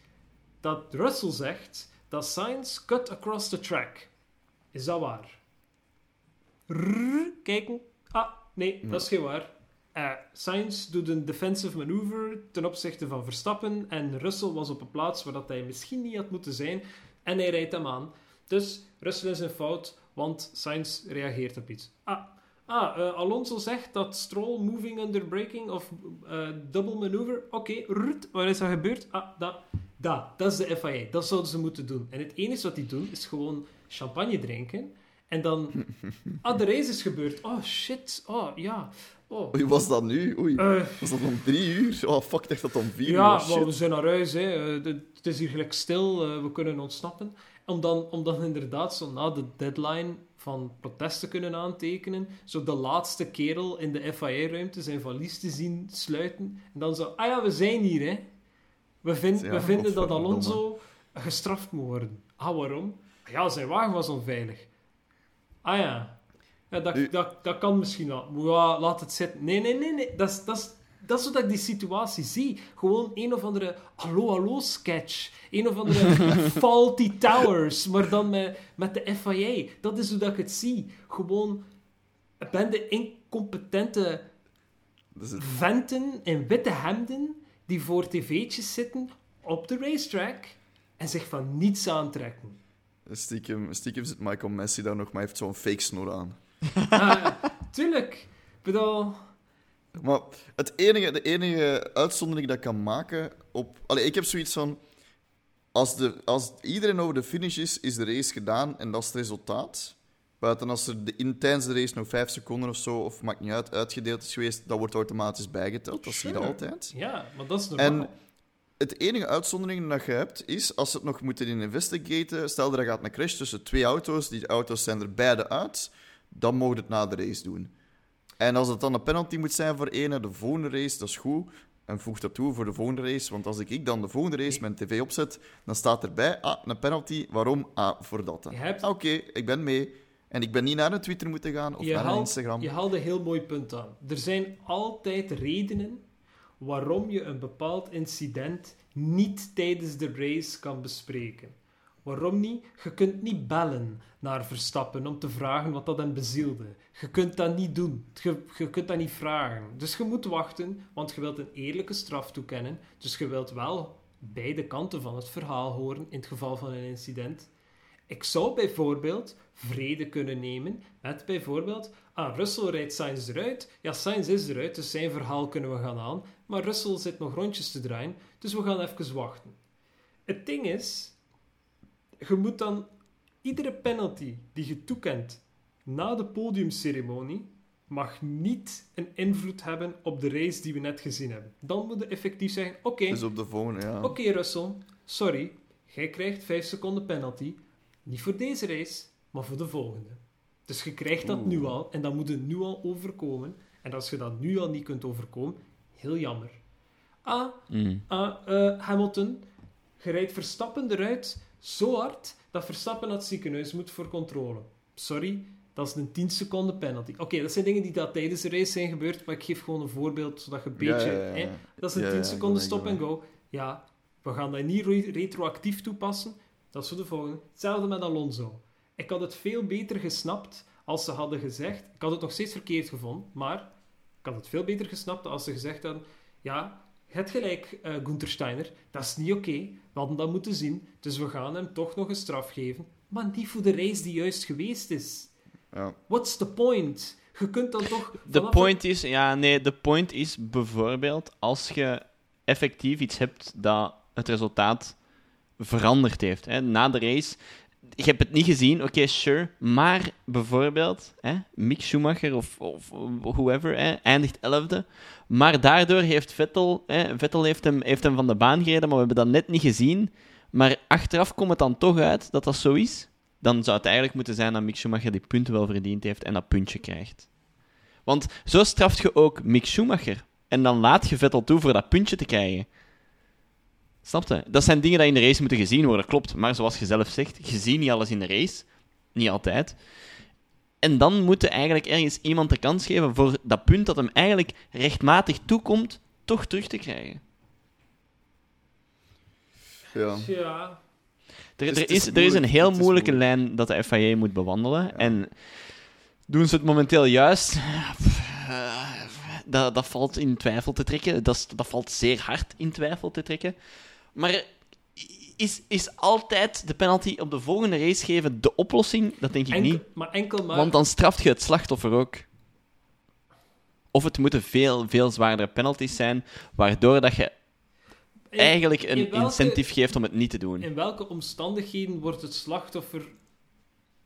dat Russell zegt dat Sainz cut across the track. Is dat waar? Kijken. Ah, nee, dat is geen waar. Eh Sainz doet een defensive maneuver ten opzichte van Verstappen en Russell was op een plaats waar dat hij misschien niet had moeten zijn en hij rijdt hem aan. Dus Russell is een fout, want Sainz reageert op iets. Ah, ah eh, Alonso zegt dat Stroll moving under braking of eh, double maneuver. Oké, rrrt, wat is er gebeurd? Ah, dat, dat, dat is de FIA. Dat zouden ze moeten doen. En het enige wat die doen is gewoon champagne drinken en dan... Ah, de race is gebeurd. Oh, shit. Oh, ja. Oh. Oei, was dat nu? Oei. Eh, Was dat om drie uur? Oh, fuck, dacht dat om vier uur ja, was. maar we zijn naar huis. Hè. Het is hier gelijk stil. we kunnen ontsnappen. Om dan, om dan inderdaad zo na de deadline van protest te kunnen aantekenen. Zo de laatste kerel in de FIA-ruimte zijn valies te zien sluiten. En dan zo, ah ja, we zijn hier, hè. We, vind, Ja, we vinden dat. Alonso gestraft moet worden. Ah, waarom? Ja, zijn wagen was onveilig. Ah ja. Ja, dat, dat, dat kan misschien wel. Ja, laat het zitten. Nee, nee, nee, nee. Dat is, dat is, dat is hoe dat ik die situatie zie. Gewoon een of andere hallo hallo sketch. Een of andere faulty towers, maar dan met, met de FIA. Dat is hoe dat ik het zie. Gewoon een bende incompetente venten in witte hemden die voor tv'tjes zitten op de racetrack en zich van niets aantrekken. Stiekem, stiekem zit Michael Messi daar nog, maar heeft zo'n fake snor aan. Ah, tuurlijk. Ik bedoel... Maar het enige, de enige uitzondering dat ik kan maken op... Allee, ik heb zoiets van... Als, de, als iedereen over de finish is, is de race gedaan en dat is het resultaat. Buiten als er de, in, tijdens de race nog vijf seconden of zo, of maakt niet uit, uitgedeeld is geweest, dat wordt automatisch bijgeteld. Dat zie je altijd. Ja, maar dat is normaal. En het enige uitzondering dat je hebt, is als ze het nog moeten investigaten. Stel er gaat een crash tussen twee auto's, die auto's zijn er beide uit, dan mogen het na de race doen. En als het dan een penalty moet zijn voor ene, de volgende race, dat is goed. En voeg dat toe voor de volgende race. Want als ik, ik dan de volgende race mijn tv opzet, dan staat erbij, ah, een penalty. Waarom? Ah, voor dat. hebt- Ah, Oké, ik ben mee. En ik ben niet naar een Twitter moeten gaan of je, naar haalt, Instagram. je haalde een heel mooi punt aan. Er zijn altijd redenen waarom je een bepaald incident niet tijdens de race kan bespreken. Waarom niet? Je kunt niet bellen naar Verstappen om te vragen wat dat hem bezielde. Je kunt dat niet doen. Je, je kunt dat niet vragen. Dus je moet wachten, want je wilt een eerlijke straf toekennen. Dus je wilt wel beide kanten van het verhaal horen in het geval van een incident. Ik zou bijvoorbeeld vrede kunnen nemen met bijvoorbeeld... Ah, Russell rijdt Sainz eruit. Ja, Sainz is eruit, dus zijn verhaal kunnen we gaan aan. Maar Russell zit nog rondjes te draaien, dus we gaan even wachten. Het ding is, je moet dan iedere penalty die je toekent na de podiumceremonie mag niet een invloed hebben op de race die we net gezien hebben. Dan moet je effectief zeggen, oké, Dus op de volgende, ja. oké Russell, sorry, jij krijgt 5 seconden penalty. Niet voor deze race, maar voor de volgende. Dus je krijgt dat Oeh. nu al, en dat moet je nu al overkomen. En als je dat nu al niet kunt overkomen, heel jammer. Ah, Mm. Ah, Hamilton, je rijdt Verstappen eruit zo hard dat Verstappen naar het ziekenhuis moet voor controle. Sorry, dat is een 10 seconden penalty. Oké, dat zijn dingen die dat tijdens de race zijn gebeurd, maar ik geef gewoon een voorbeeld zodat je een beetje. ja, ja, ja. Hè, dat is een Ja, 10 ja, seconden stop en go. Ja, we gaan dat niet re- retroactief toepassen. Dat is voor de volgende. Hetzelfde met Alonso. Ik had het veel beter gesnapt als ze hadden gezegd. Ik had het nog steeds verkeerd gevonden, maar ik had het veel beter gesnapt als ze gezegd hadden: Ja, je hebt gelijk, eh Gunther Steiner. Dat is niet oké. We hadden dat moeten zien. Dus we gaan hem toch nog een straf geven. Maar niet voor de race die juist geweest is. Ja. What's the point? Je kunt dan toch. De point is, ja, nee, de point is bijvoorbeeld als je effectief iets hebt dat het resultaat veranderd heeft. Hè. Na de race, je hebt het niet gezien, oké, sure, maar bijvoorbeeld, hè, Mick Schumacher of, of whoever, hè, eindigt 11e, maar daardoor heeft Vettel, hè, Vettel heeft hem, heeft hem van de baan gereden, maar we hebben dat net niet gezien. Maar achteraf komt het dan toch uit dat dat zo is. Dan zou het eigenlijk moeten zijn dat Mick Schumacher die punten wel verdiend heeft en dat puntje krijgt. Want zo straft je ook Mick Schumacher. En dan laat je Vettel toe voor dat puntje te krijgen. Snap je? Dat zijn dingen die in de race moeten gezien worden, klopt. Maar zoals je zelf zegt, je ziet niet alles in de race. Niet altijd. En dan moet je eigenlijk ergens iemand de kans geven voor dat punt dat hem eigenlijk rechtmatig toekomt, toch terug te krijgen. Ja. Ja. Er, is- er, is, er een heel moeilijke moeilijk. lijn dat de FIA moet bewandelen. En doen ze het momenteel juist? Eh, Dat, dat valt in twijfel te trekken. Dat, dat valt zeer hard in twijfel te trekken. Maar is, is altijd de penalty op de volgende race geven de oplossing? Dat denk ik Enkel- niet. maar enkel maar. Want dan straft je het slachtoffer ook. Of het moeten veel, veel zwaardere penalties zijn, waardoor dat je in- eigenlijk in een welke- incentive geeft om het niet te doen. In welke omstandigheden wordt het slachtoffer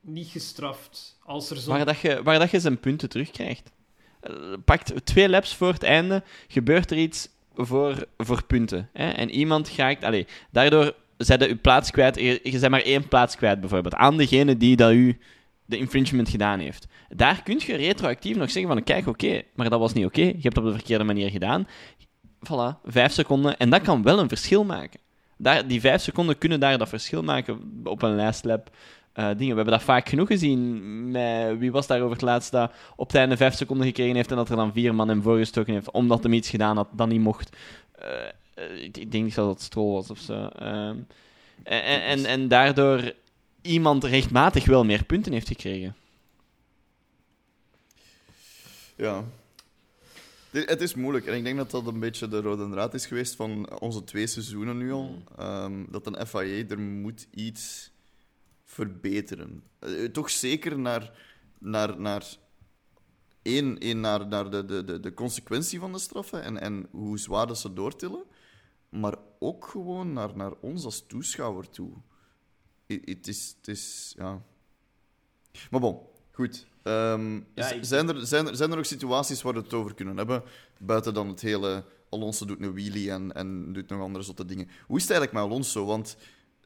niet gestraft? Als er zo'n Waar, dat je, waar dat je zijn punten terugkrijgt. Eh, Pakt twee laps voor het einde, gebeurt er iets voor, voor punten. Hè? En iemand raakt... Allee, daardoor zet je plaats kwijt. Je, je maar één plaats kwijt, bijvoorbeeld. Aan degene die dat u de infringement gedaan heeft. Daar kun je retroactief nog zeggen van... Kijk, oké, maar dat was niet oké. Je hebt het op de verkeerde manier gedaan. Voilà, vijf seconden. En dat kan wel een verschil maken. Daar, die vijf seconden kunnen daar dat verschil maken op een lijstlap. Eh, dingen. We hebben dat vaak genoeg gezien. Met, wie was daarover het laatst dat op het einde vijf seconden gekregen heeft en dat er dan vier man hem voorgestoken heeft omdat hem iets gedaan had dat niet mocht. Eh, eh, ik, ik denk niet dat het Stroll was of zo. Ehm, en, en, en, daardoor iemand rechtmatig wel meer punten heeft gekregen. Ja. Het is moeilijk. En ik denk dat dat een beetje de rode draad is geweest van onze twee seizoenen nu al. Ehm, dat een FIA, er moet iets verbeteren. Eh, toch zeker naar, naar, naar, één, één, naar, naar de, de, de, de consequentie van de straffen en, en hoe zwaar dat ze doortillen. Maar ook gewoon naar, naar ons als toeschouwer toe. Het is, is, ja... Maar bon, goed. Ehm, Ja, ik- zijn, er, zijn, er, zijn er nog situaties waar we het over kunnen hebben? Buiten dan het hele... Alonso doet een wheelie en, en doet nog andere zotte dingen. Hoe is het eigenlijk met Alonso? Want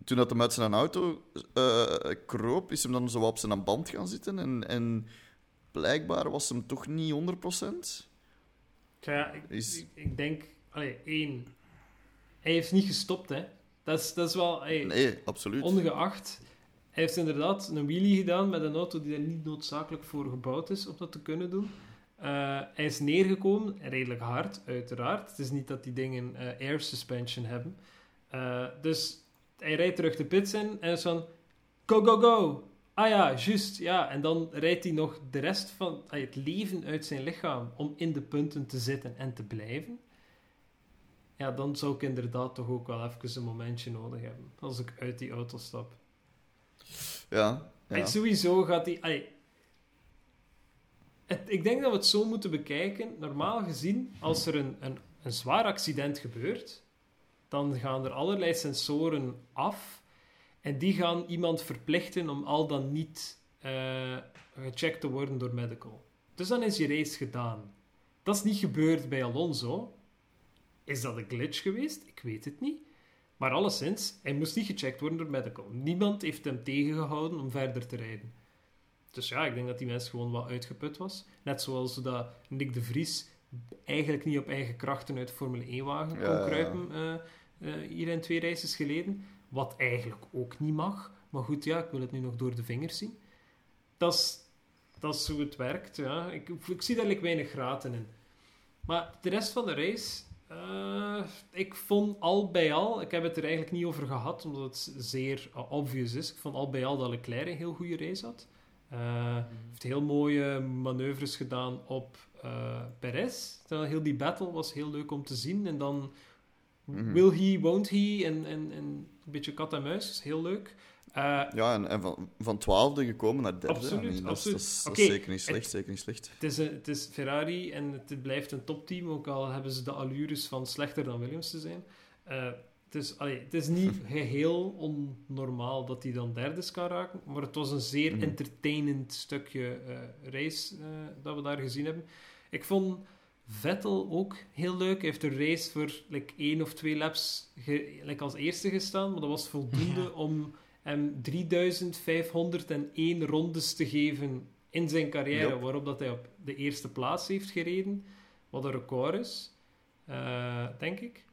toen dat hem uit zijn auto eh, kroop, is hem dan zo op zijn band gaan zitten. En, en blijkbaar was hem toch niet 100%. Ja, ik, Is- ik, ik denk... Allee, één. Hij heeft niet gestopt, hè. Dat is, dat is wel... hey, Nee, absoluut. Ongeacht. Hij heeft inderdaad een wheelie gedaan met een auto die er niet noodzakelijk voor gebouwd is om dat te kunnen doen. Eh, hij is neergekomen, redelijk hard, uiteraard. Het is niet dat die dingen eh, air suspension hebben. Dus hij rijdt terug de pits in en is van... Go, go, go! Ah ja, juist, ja. En dan rijdt hij nog de rest van ah, het leven uit zijn lichaam om in de punten te zitten en te blijven. Ja, dan zou ik inderdaad toch ook wel even een momentje nodig hebben. Als ik uit die auto stap. Ja. ja. En sowieso gaat hij... allee, het, ik denk dat we het zo moeten bekijken. Normaal gezien, als er een, een, een zwaar accident gebeurt, dan gaan er allerlei sensoren af. En die gaan iemand verplichten om al dan niet eh, gecheckt te worden door medical. Dus dan is je race gedaan. Dat is niet gebeurd bij Alonso. Is dat een glitch geweest? Ik weet het niet. Maar alleszins, hij moest niet gecheckt worden door medical. Niemand heeft hem tegengehouden om verder te rijden. Dus ja, ik denk dat die mens gewoon wat uitgeput was. Net zoals dat Nick de Vries eigenlijk niet op eigen krachten uit de Formule 1-wagen kon kruipen eh, eh, hier in twee races geleden. Wat eigenlijk ook niet mag. Maar goed, ja, ik wil het nu nog door de vingers zien. Dat is, dat is hoe het werkt, ja. Ik, ik zie daar weinig graten in. Maar de rest van de race... eh, ik vond al bij al... Ik heb het er eigenlijk niet over gehad, omdat het zeer uh, obvious is. Ik vond al bij al dat Leclerc een heel goede race had. Eh, heeft heel mooie manoeuvres gedaan op eh Perez. Heel die battle was heel leuk om te zien. En dan Mhm. will he, won't he en, en, en een beetje kat en muis. is heel leuk. Eh, Ja, en, en van, van twaalfde gekomen naar derde. Absoluut, dat, is- absoluut. Dat, is, zeker niet het- slecht, zeker niet slecht. het, is een, het is Ferrari en het blijft een topteam, ook al hebben ze de allures van slechter dan Williams te zijn. Eh, het, is, allee, het is niet geheel onnormaal dat hij dan derde kan raken, maar het was een zeer Mhm. entertainend stukje eh, race eh, dat we daar gezien hebben. Ik vond Vettel ook heel leuk. Hij heeft de race voor like, één of twee laps ge- like, als eerste gestaan, maar dat was voldoende Ja. om hem 3501 rondes te geven in zijn carrière, Yep. waarop dat hij op de eerste plaats heeft gereden, wat een record is, eh, denk ik.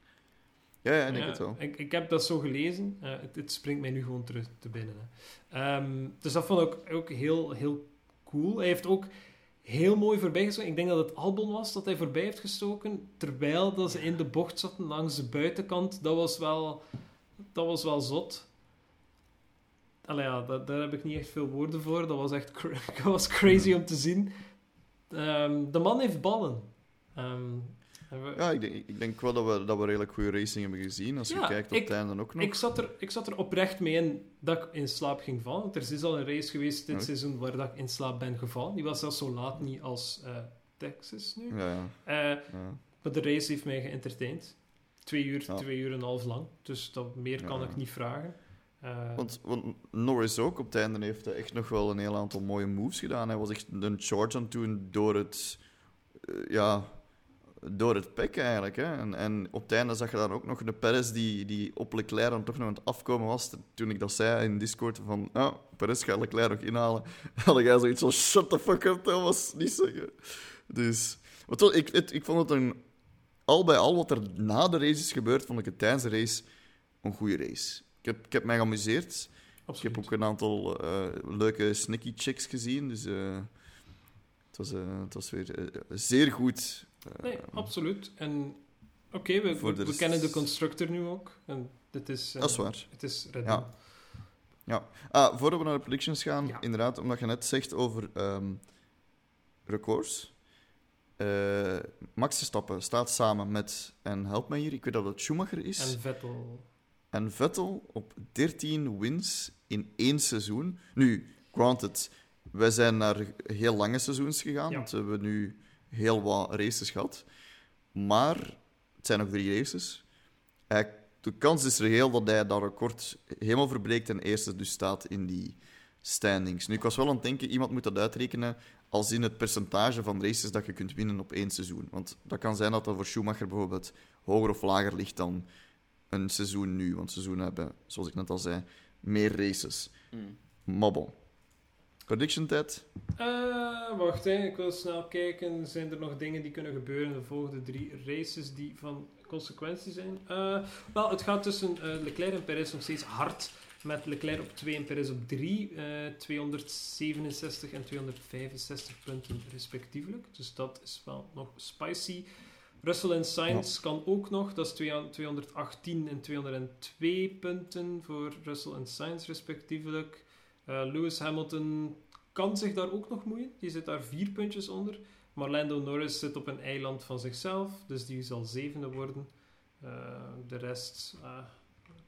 Ja, ja, ik denk het wel. Ik, ik heb dat zo gelezen. Eh, het, het springt mij nu gewoon terug te binnen. Hè. Ehm, dus dat vond ik ook heel, heel cool. Hij heeft ook heel mooi voorbij gestoken. Ik denk dat het Albon was dat hij voorbij heeft gestoken, terwijl dat ze in de bocht zaten langs de buitenkant. Dat was wel, dat was wel zot. Allee, ja, dat, daar heb ik niet echt veel woorden voor. Dat was echt dat was crazy om te zien. Ehm, de man heeft ballen. En we- Ja, ik denk, ik denk wel dat we, dat we redelijk goede racing hebben gezien. Als je kijkt op ik- het einde ook nog. Ik zat, er, ik zat er oprecht mee in dat ik in slaap ging vallen. Want er is al een race geweest dit Ja. seizoen waar dat ik in slaap ben gevallen. Die was zelfs zo laat niet als eh, Texas nu. Ja, ja, Eh, ja. maar de race heeft mij geëntertained. Twee uur, twee uur en een half lang. Dus dat, meer kan ik niet vragen. Eh, Want, want Norris ook op het einde heeft hij echt nog wel een heel aantal mooie moves gedaan. Hij was echt een charge aan het doen door het, ja, door het pek eigenlijk. Hè. En, en op het einde zag je dan ook nog de Perez die, die op Leclerc dan toch nog aan het afkomen was. Toen ik dat zei in Discord van, ja, Perez gaat Leclerc nog inhalen. had jij zoiets van, shut the fuck up, dat was niet zeggen. Dus, wat ik, het, ik vond het een, al bij al wat er na de race is gebeurd, vond ik het tijdens de race een goede race. Ik heb, ik heb mij geamuseerd. Ik heb ook een aantal eh, leuke sneaky chicks gezien. Dus eh, het, was, eh, het was weer zeer goed. Nee, absoluut. En oké, we, we, we kennen de constructor nu ook. En dit is, eh, Dat is waar. Het is Red Ja. Ah, voordat we naar de predictions gaan, Ja. inderdaad, omdat je net zegt over ehm, records. Eh, Max Verstappen staat samen met, en help mij hier, ik weet dat het Schumacher is. En Vettel. En Vettel op 13 wins in één seizoen. Nu, granted, wij zijn naar heel lange seizoens gegaan, Ja. want we hebben nu heel wat races gehad. Maar het zijn nog drie races. Hij, de kans is reëel dat hij dat record helemaal verbreekt en eerste dus staat in die standings. Nu, ik was wel aan het denken, iemand moet dat uitrekenen als in het percentage van races dat je kunt winnen op één seizoen. Want dat kan zijn dat dat voor Schumacher bijvoorbeeld hoger of lager ligt dan een seizoen nu. Want seizoenen hebben, zoals ik net al zei, meer races. Bon. Prediction tijd? Eh, wacht, hè. ik wil snel kijken. Zijn er nog dingen die kunnen gebeuren in de volgende drie races die van consequentie zijn? Eh, wel, het gaat tussen eh, Leclerc en Perez nog steeds hard. met Leclerc op 2 en Perez op 3. eh 267 en 265 punten respectievelijk. Dus dat is wel nog spicy. Russell en Sainz kan ook nog. Dat is 218 en 202 punten voor Russell en Sainz respectievelijk. Eh, Lewis Hamilton kan zich daar ook nog moeien. Die zit daar vier puntjes onder. Maar Lando Norris zit op een eiland van zichzelf. Dus die zal zevende worden. Eh, de rest... eh,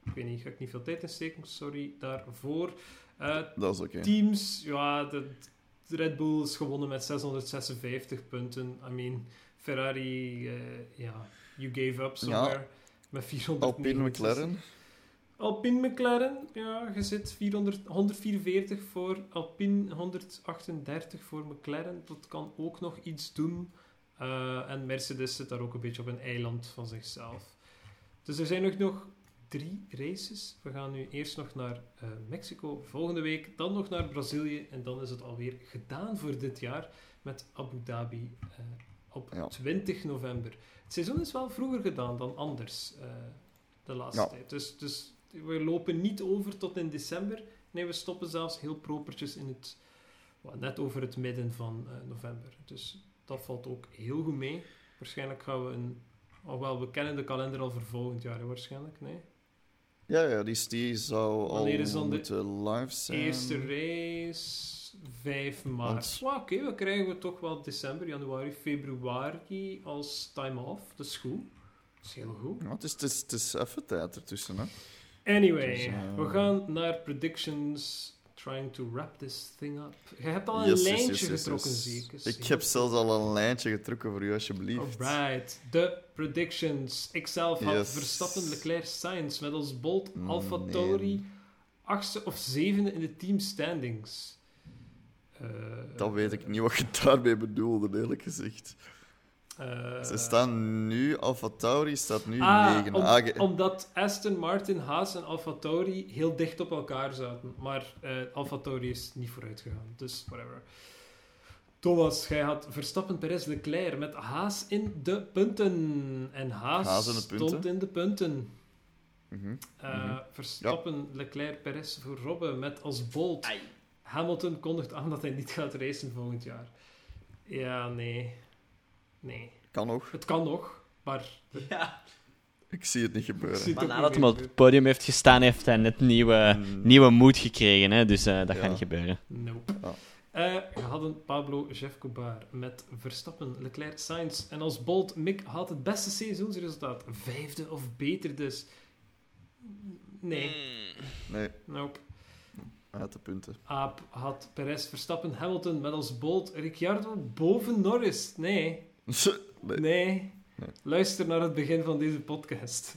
ik weet niet, ga ik niet veel tijd in steken. Sorry daarvoor. Eh, Dat is oké. teams, ja, de, de Red Bull is gewonnen met 656 punten. I mean, Ferrari, ja, you gave up somewhere. Met 400. Alpine McLaren. Alpine McLaren, ja, je zit 400, 144 voor Alpine, 138 voor McLaren. Dat kan ook nog iets doen. Eh, en Mercedes zit daar ook een beetje op een eiland van zichzelf. Dus er zijn nog, nog drie races. We gaan nu eerst nog naar eh, Mexico volgende week, dan nog naar Brazilië en dan is het alweer gedaan voor dit jaar met Abu Dhabi eh, op Ja. 20 november. Het seizoen is wel vroeger gedaan dan anders de laatste Ja. tijd. Dus, dus we lopen niet over tot in december. Nee, we stoppen zelfs heel propertjes in het, net over het midden van eh, november. Dus dat valt ook heel goed mee. Waarschijnlijk gaan we een... Alhoewel, we kennen de kalender al voor volgend jaar, hè, waarschijnlijk. Nee? Ja, ja die, die zou al is dan de live zijn. Eerste race, 5 maart. Want- Oké, we krijgen we toch wel december, januari, februari als time off. Dat is goed. Dat is heel goed. Ja, het, is, het, is, het is even tijd ertussen, hè. Anyway, Dus, eh, we gaan naar predictions. Trying to wrap this thing up. Je hebt al een Yes, lijntje yes, yes, getrokken, yes. zie ik. Ik heb zelfs al een lijntje getrokken voor u, alsjeblieft. Alright, de predictions. Ikzelf had Yes. Verstappen, Leclerc, Sainz met als bold Mm, Alfa nee. Tauri achtste of zevende in de team standings. Eh, Dat weet ik niet wat je daarmee bedoelde, eerlijk gezegd. Eh, Ze staan nu, Alfa Tauri staat nu Ah, 9. om- Ah, ge- omdat Aston Martin, Haas en Alfa Tauri heel dicht op elkaar zaten. Maar eh Alfa Tauri is niet vooruit gegaan. Dus whatever. Thomas, jij had Verstappen, Perez, Leclerc met Haas in de punten. En Haas, Haas in de stond punten. in de punten. Mhm. Eh, Mhm. Verstappen, Leclerc, Perez voor Robben met als bold. Hamilton kondigt aan dat hij niet gaat racen volgend jaar. Ja, nee. Nee. Kan nog. Het kan nog, maar... Ja. Ik zie het niet gebeuren. Zie- Maar nadat hij op het podium heeft gestaan, heeft hij net nieuwe, Mm. nieuwe moed gekregen. Hè? Dus eh, dat Ja. gaat niet gebeuren. Nope. Ah. Eh, we hadden Pablo Jefcobar met Verstappen, Leclerc, Sainz. En als Bolt, Mick had het beste seizoensresultaat. Vijfde of beter dus. Nee, Nee, nope. uit de punten. Aap had Perez, Verstappen, Hamilton met als Bolt Ricciardo boven Norris. Nee, nee. Luister naar het begin van deze podcast.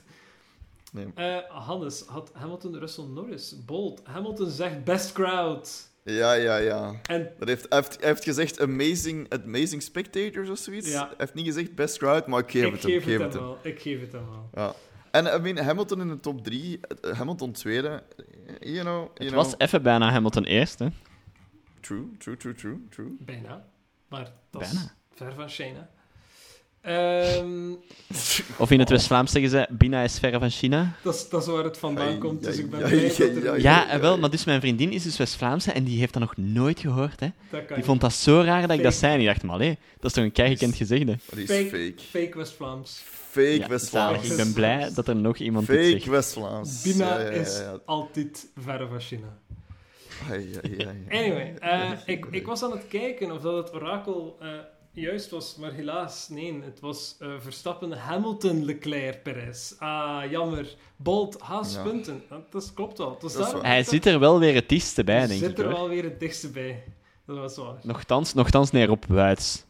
Nee. Eh, Hannes had Hamilton, Russell, Norris. Bolt. Hamilton zegt best crowd. Ja, ja, ja. En Dat heeft, hij, heeft, hij heeft gezegd amazing, amazing spectators of zoiets. Ja. Hij heeft niet gezegd best crowd, maar ik geef ik het hem. geef geef het hem wel. Ik geef het hem wel. Ja. En I mean, Hamilton in de top 3, Hamilton tweede. You know, you Het know. was even bijna Hamilton eerst. Hè? True, true, true, true, true. Bijna. Maar dat is ver van China. Ehm, Of in het West-Vlaams zeggen ze, Bina is verre van China. dat, is, dat is waar het vandaan Ai, komt. Dus ai, ik ben ai, blij dat er... Ja, wel, maar dus mijn vriendin is dus West-Vlaamse en die heeft dat nog nooit gehoord. Hè? Die niet. vond dat zo raar dat ik dat Fake. zei. En die dacht, maar allee, dat is toch een keigekend gezegde. Die is Fake, fake. fake West-Vlaams. Fake Ja, zalig. West-Vlaams. Ik ben blij dat er nog iemand dit Fake zegt. West-Vlaams. Bina Ja, ja, ja, is ja. altijd verre van China. Ai, ai, ai, ai. Anyway, eh, ik, ik was aan het kijken of dat het orakel eh, juist was, maar helaas, nee. Het was eh, Verstappen, Hamilton, Leclerc, Perez. Ah, jammer. Bolt, Haas, Ja. punten. Dat, klopt wel. Dus Dat. Hij zit er wel weer het dichtste bij, denk zit ik. er Hoor. wel weer het dichtste bij. Dat was waar. Nochtans, nochtans neer op Wuits.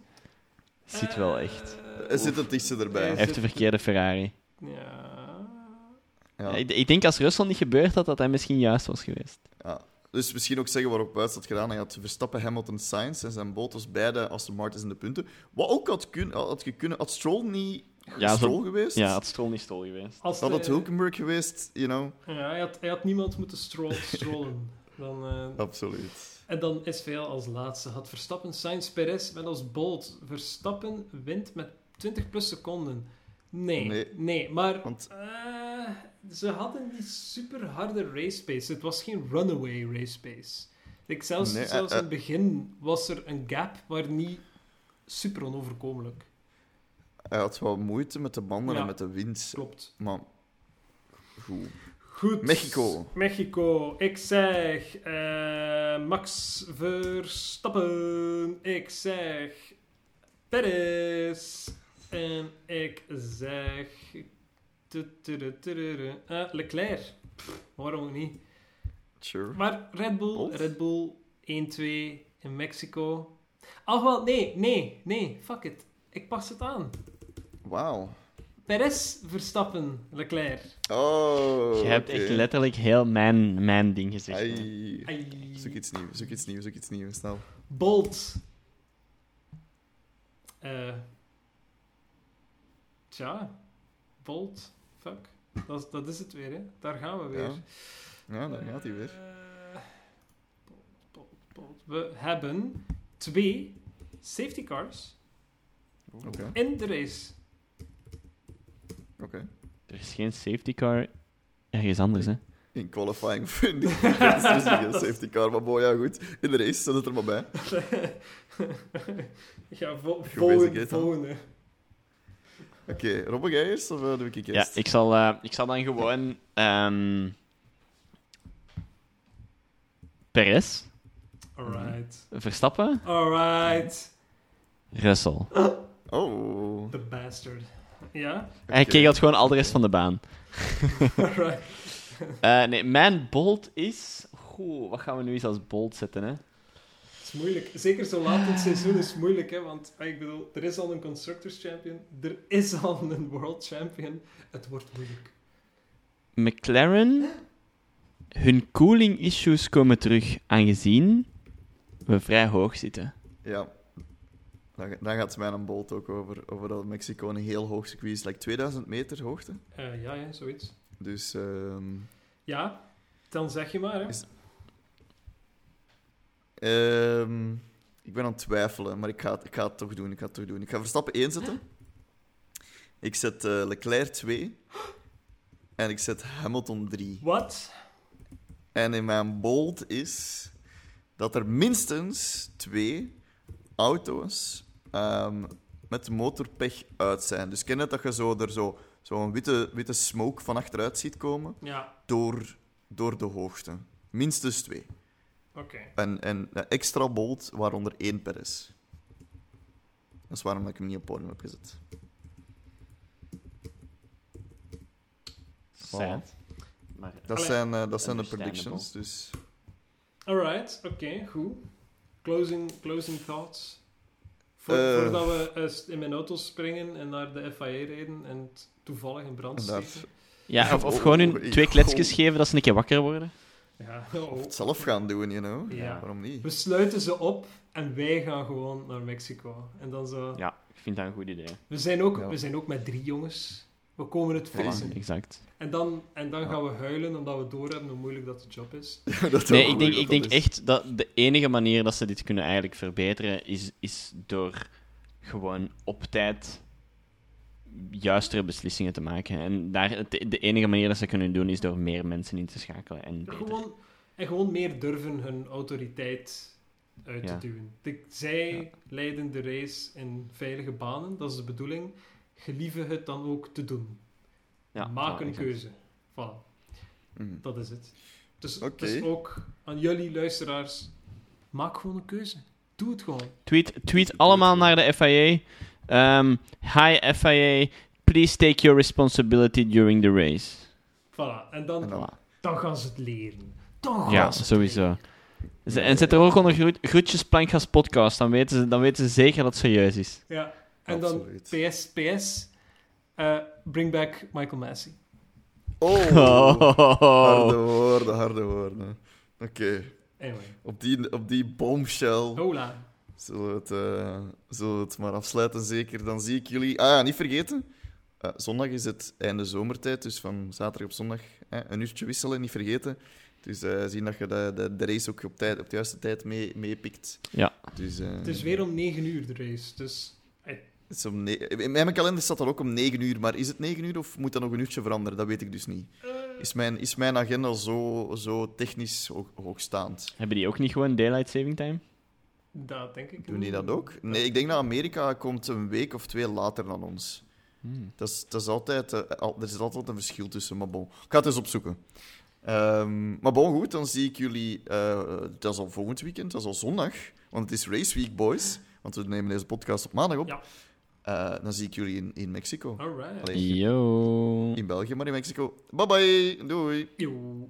Zit wel echt. Er zit het dichtste erbij. Hij heeft de verkeerde Ferrari. Ja. Ja. Ik, ik denk als Russell niet gebeurd had, dat hij misschien juist was geweest. Ja. Dus misschien ook zeggen waarop Buits had gedaan. Hij had Verstappen, Hamilton, Sainz en zijn Bottas beide Aston Martins in de punten. Wat ook had, kun, had gekund, had Stroll niet Ja, zo- Stroll geweest? Ja, had Stroll niet Stroll geweest. Als Had de- het Hulkenberg geweest, you know? Ja, hij had, hij had niemand moeten stro strollen. Dan, eh, Absoluut. En dan is veel als laatste. Had Verstappen, Sainz, Perez met als bold. Verstappen wint met 20 plus seconden. Nee, nee. Nee. maar Want- eh, ze hadden die super harde race pace. Het was geen runaway race pace. Ik zelfs Nee, eh, zelfs eh. in het begin was er een gap, maar niet super onoverkomelijk. Hij had wel moeite met de banden Ja. en met de wind. Klopt. Maar goed. Goed. Mexico. Mexico. Ik zeg eh, Max Verstappen. Ik zeg Perez. En ik zeg eh, Leclerc. Pff, waarom ook niet? Sure. Maar Red Bull? Red Bull 1-2 in Mexico. Ach wel, nee, nee, nee, fuck it. Ik pas het aan. Wauw. Perez, Verstappen, Leclerc. Oh. Je hebt echt letterlijk heel mijn, mijn ding gezegd. Ai. Zoek iets nieuws, zoek iets nieuws, zoek iets nieuws. Snel. Bolt. Eh. tja. Bolt. Fuck. Dat, is- dat is het weer, hè. Daar gaan we weer. Ja. Ja, daar gaat hij weer. Eh. We hebben twee safety cars Oké, in de race. oké. Er is geen safety car ergens anders, hè. In qualifying vind ik. Dat is dus geen safety car, maar boy, ja goed. In de race zet het er maar bij. ja, vo Goed volgende. Oké, Robbe, jij eerst of eh, doe ik ik Ja, eerst? ik zal, eh, ik zal dan gewoon... ehm Perez, Alright. Verstappen, Alright. Russell. Oh. The bastard. Ja? Hij Oké. kegelt gewoon al de rest van de baan. Alright. Eh, nee, mijn bolt is... Goh, wat gaan we nu eens als bolt zetten, hè? Is moeilijk. Zeker zo laat in het seizoen is moeilijk, hè? Want ah, ik bedoel, er is al een Constructors Champion, er is al een World Champion. Het wordt moeilijk. McLaren, hun cooling issues komen terug, aangezien we vrij hoog zitten. Ja. Dan, dan gaat het mij een bolt ook over, over dat Mexico een heel hoog circuit is. Like 2000 meter hoogte. Eh, ja, ja, zoiets. Dus ehm, Ja, dan zeg je maar, hè. Is- ehm, ik ben aan het twijfelen, maar ik ga, het- ik ga het toch doen. Ik ga het toch doen. Ik ga Verstappen 1 zetten. Ik zet eh, Leclerc 2. En ik zet Hamilton 3. Wat? En in mijn bold is dat er minstens twee auto's ehm, met motorpech uit zijn. Dus ken je het dat je zo, er zo, zo een witte, witte smoke van achteruit ziet komen Ja, door, door de hoogte. Minstens twee. Oké. En, en een extra bold, waaronder één Perez. Dat is waarom ik hem niet op podium heb gezet. Sad. Maar, Dat Allee, zijn, eh, dat zijn de predictions. Dus Alright, oké, goed. Closing, closing thoughts. Voor, Eh. Voordat we eh, in mijn auto springen en naar de FIA rijden en toevallig in brand steken. ja, of, of Oh, gewoon hun ik- twee kletsjes oh. geven dat ze een keer wakker worden. Ja, oh. het zelf gaan doen, you know. Ja. Waarom niet? We sluiten ze op en wij gaan gewoon naar Mexico. En dan zo... Ja, ik vind dat een goed idee. We, zijn ook, Ja. we zijn ook met drie jongens. We komen het vriezen. Exact. En dan, en dan Ja. gaan we huilen omdat we doorhebben hoe moeilijk dat de job is. Dat Nee, wel ik denk, ik denk is. echt dat de enige manier dat ze dit kunnen eigenlijk verbeteren is, is door gewoon op tijd juistere beslissingen te maken. En daar, het- de enige manier dat ze kunnen doen is door meer mensen in te schakelen en beter. Gewoon, en gewoon meer durven hun autoriteit uit Ja. te duwen. De- zij leiden de race in veilige banen, dat is de bedoeling. Gelieve het dan ook te doen. Ja, Maak een keuze. Voilà, Mhm. dat is het. Dus, dus ook aan jullie luisteraars, maak gewoon een keuze. Doe het gewoon. Tweet, tweet allemaal naar de FIA. Ehm, hi FIA, please take your responsibility during the race. Voilà, en dan, En dan- dan gaan ze het leren. Dan gaan Ja, ze het sowieso. leren. En zet er ook onder groet, groetjes Plankgas podcast, dan weten, ze, dan weten ze zeker dat het serieus is. Ja, en dan Absoluut. PS, PS, eh, bring back Michael Massey. Oh, harde woorden, harde woorden. Oké, Anyway, op, die, op die bombshell hola. Zullen we, het, eh, zullen we het maar afsluiten, zeker. Dan zie ik jullie... Ah ja, niet vergeten. eh, zondag is het einde zomertijd, dus van zaterdag op zondag eh, een uurtje wisselen, niet vergeten. Dus eh, zien dat je de, de, de race ook op, tijd, op de juiste tijd mee, meepikt. Ja. Dus, eh, Het is weer om 9 uur de race, dus Het is om In mijn kalender staat dat ook om 9 uur, maar is het 9 uur of moet dat nog een uurtje veranderen? Dat weet ik dus niet. Is mijn, is mijn agenda zo, zo technisch hoog, hoogstaand? Hebben die ook niet gewoon daylight saving time? Dat denk ik. Doen die dat ook? Nee, ik denk dat Amerika komt een week of twee later dan ons. Hmm. Dat is, dat is altijd, eh, al- er zit altijd een verschil tussen, maar bon. Ik ga het eens opzoeken. Ehm, maar bon, goed, dan zie ik jullie... eh, dat is al volgend weekend, dat is al zondag. Want het is Race Week, boys. Want we nemen deze podcast op maandag op. Ja. Eh, dan zie ik jullie in, in Mexico. Alright. Allee, Yo. in België, maar in Mexico. Bye bye, doei. Yo.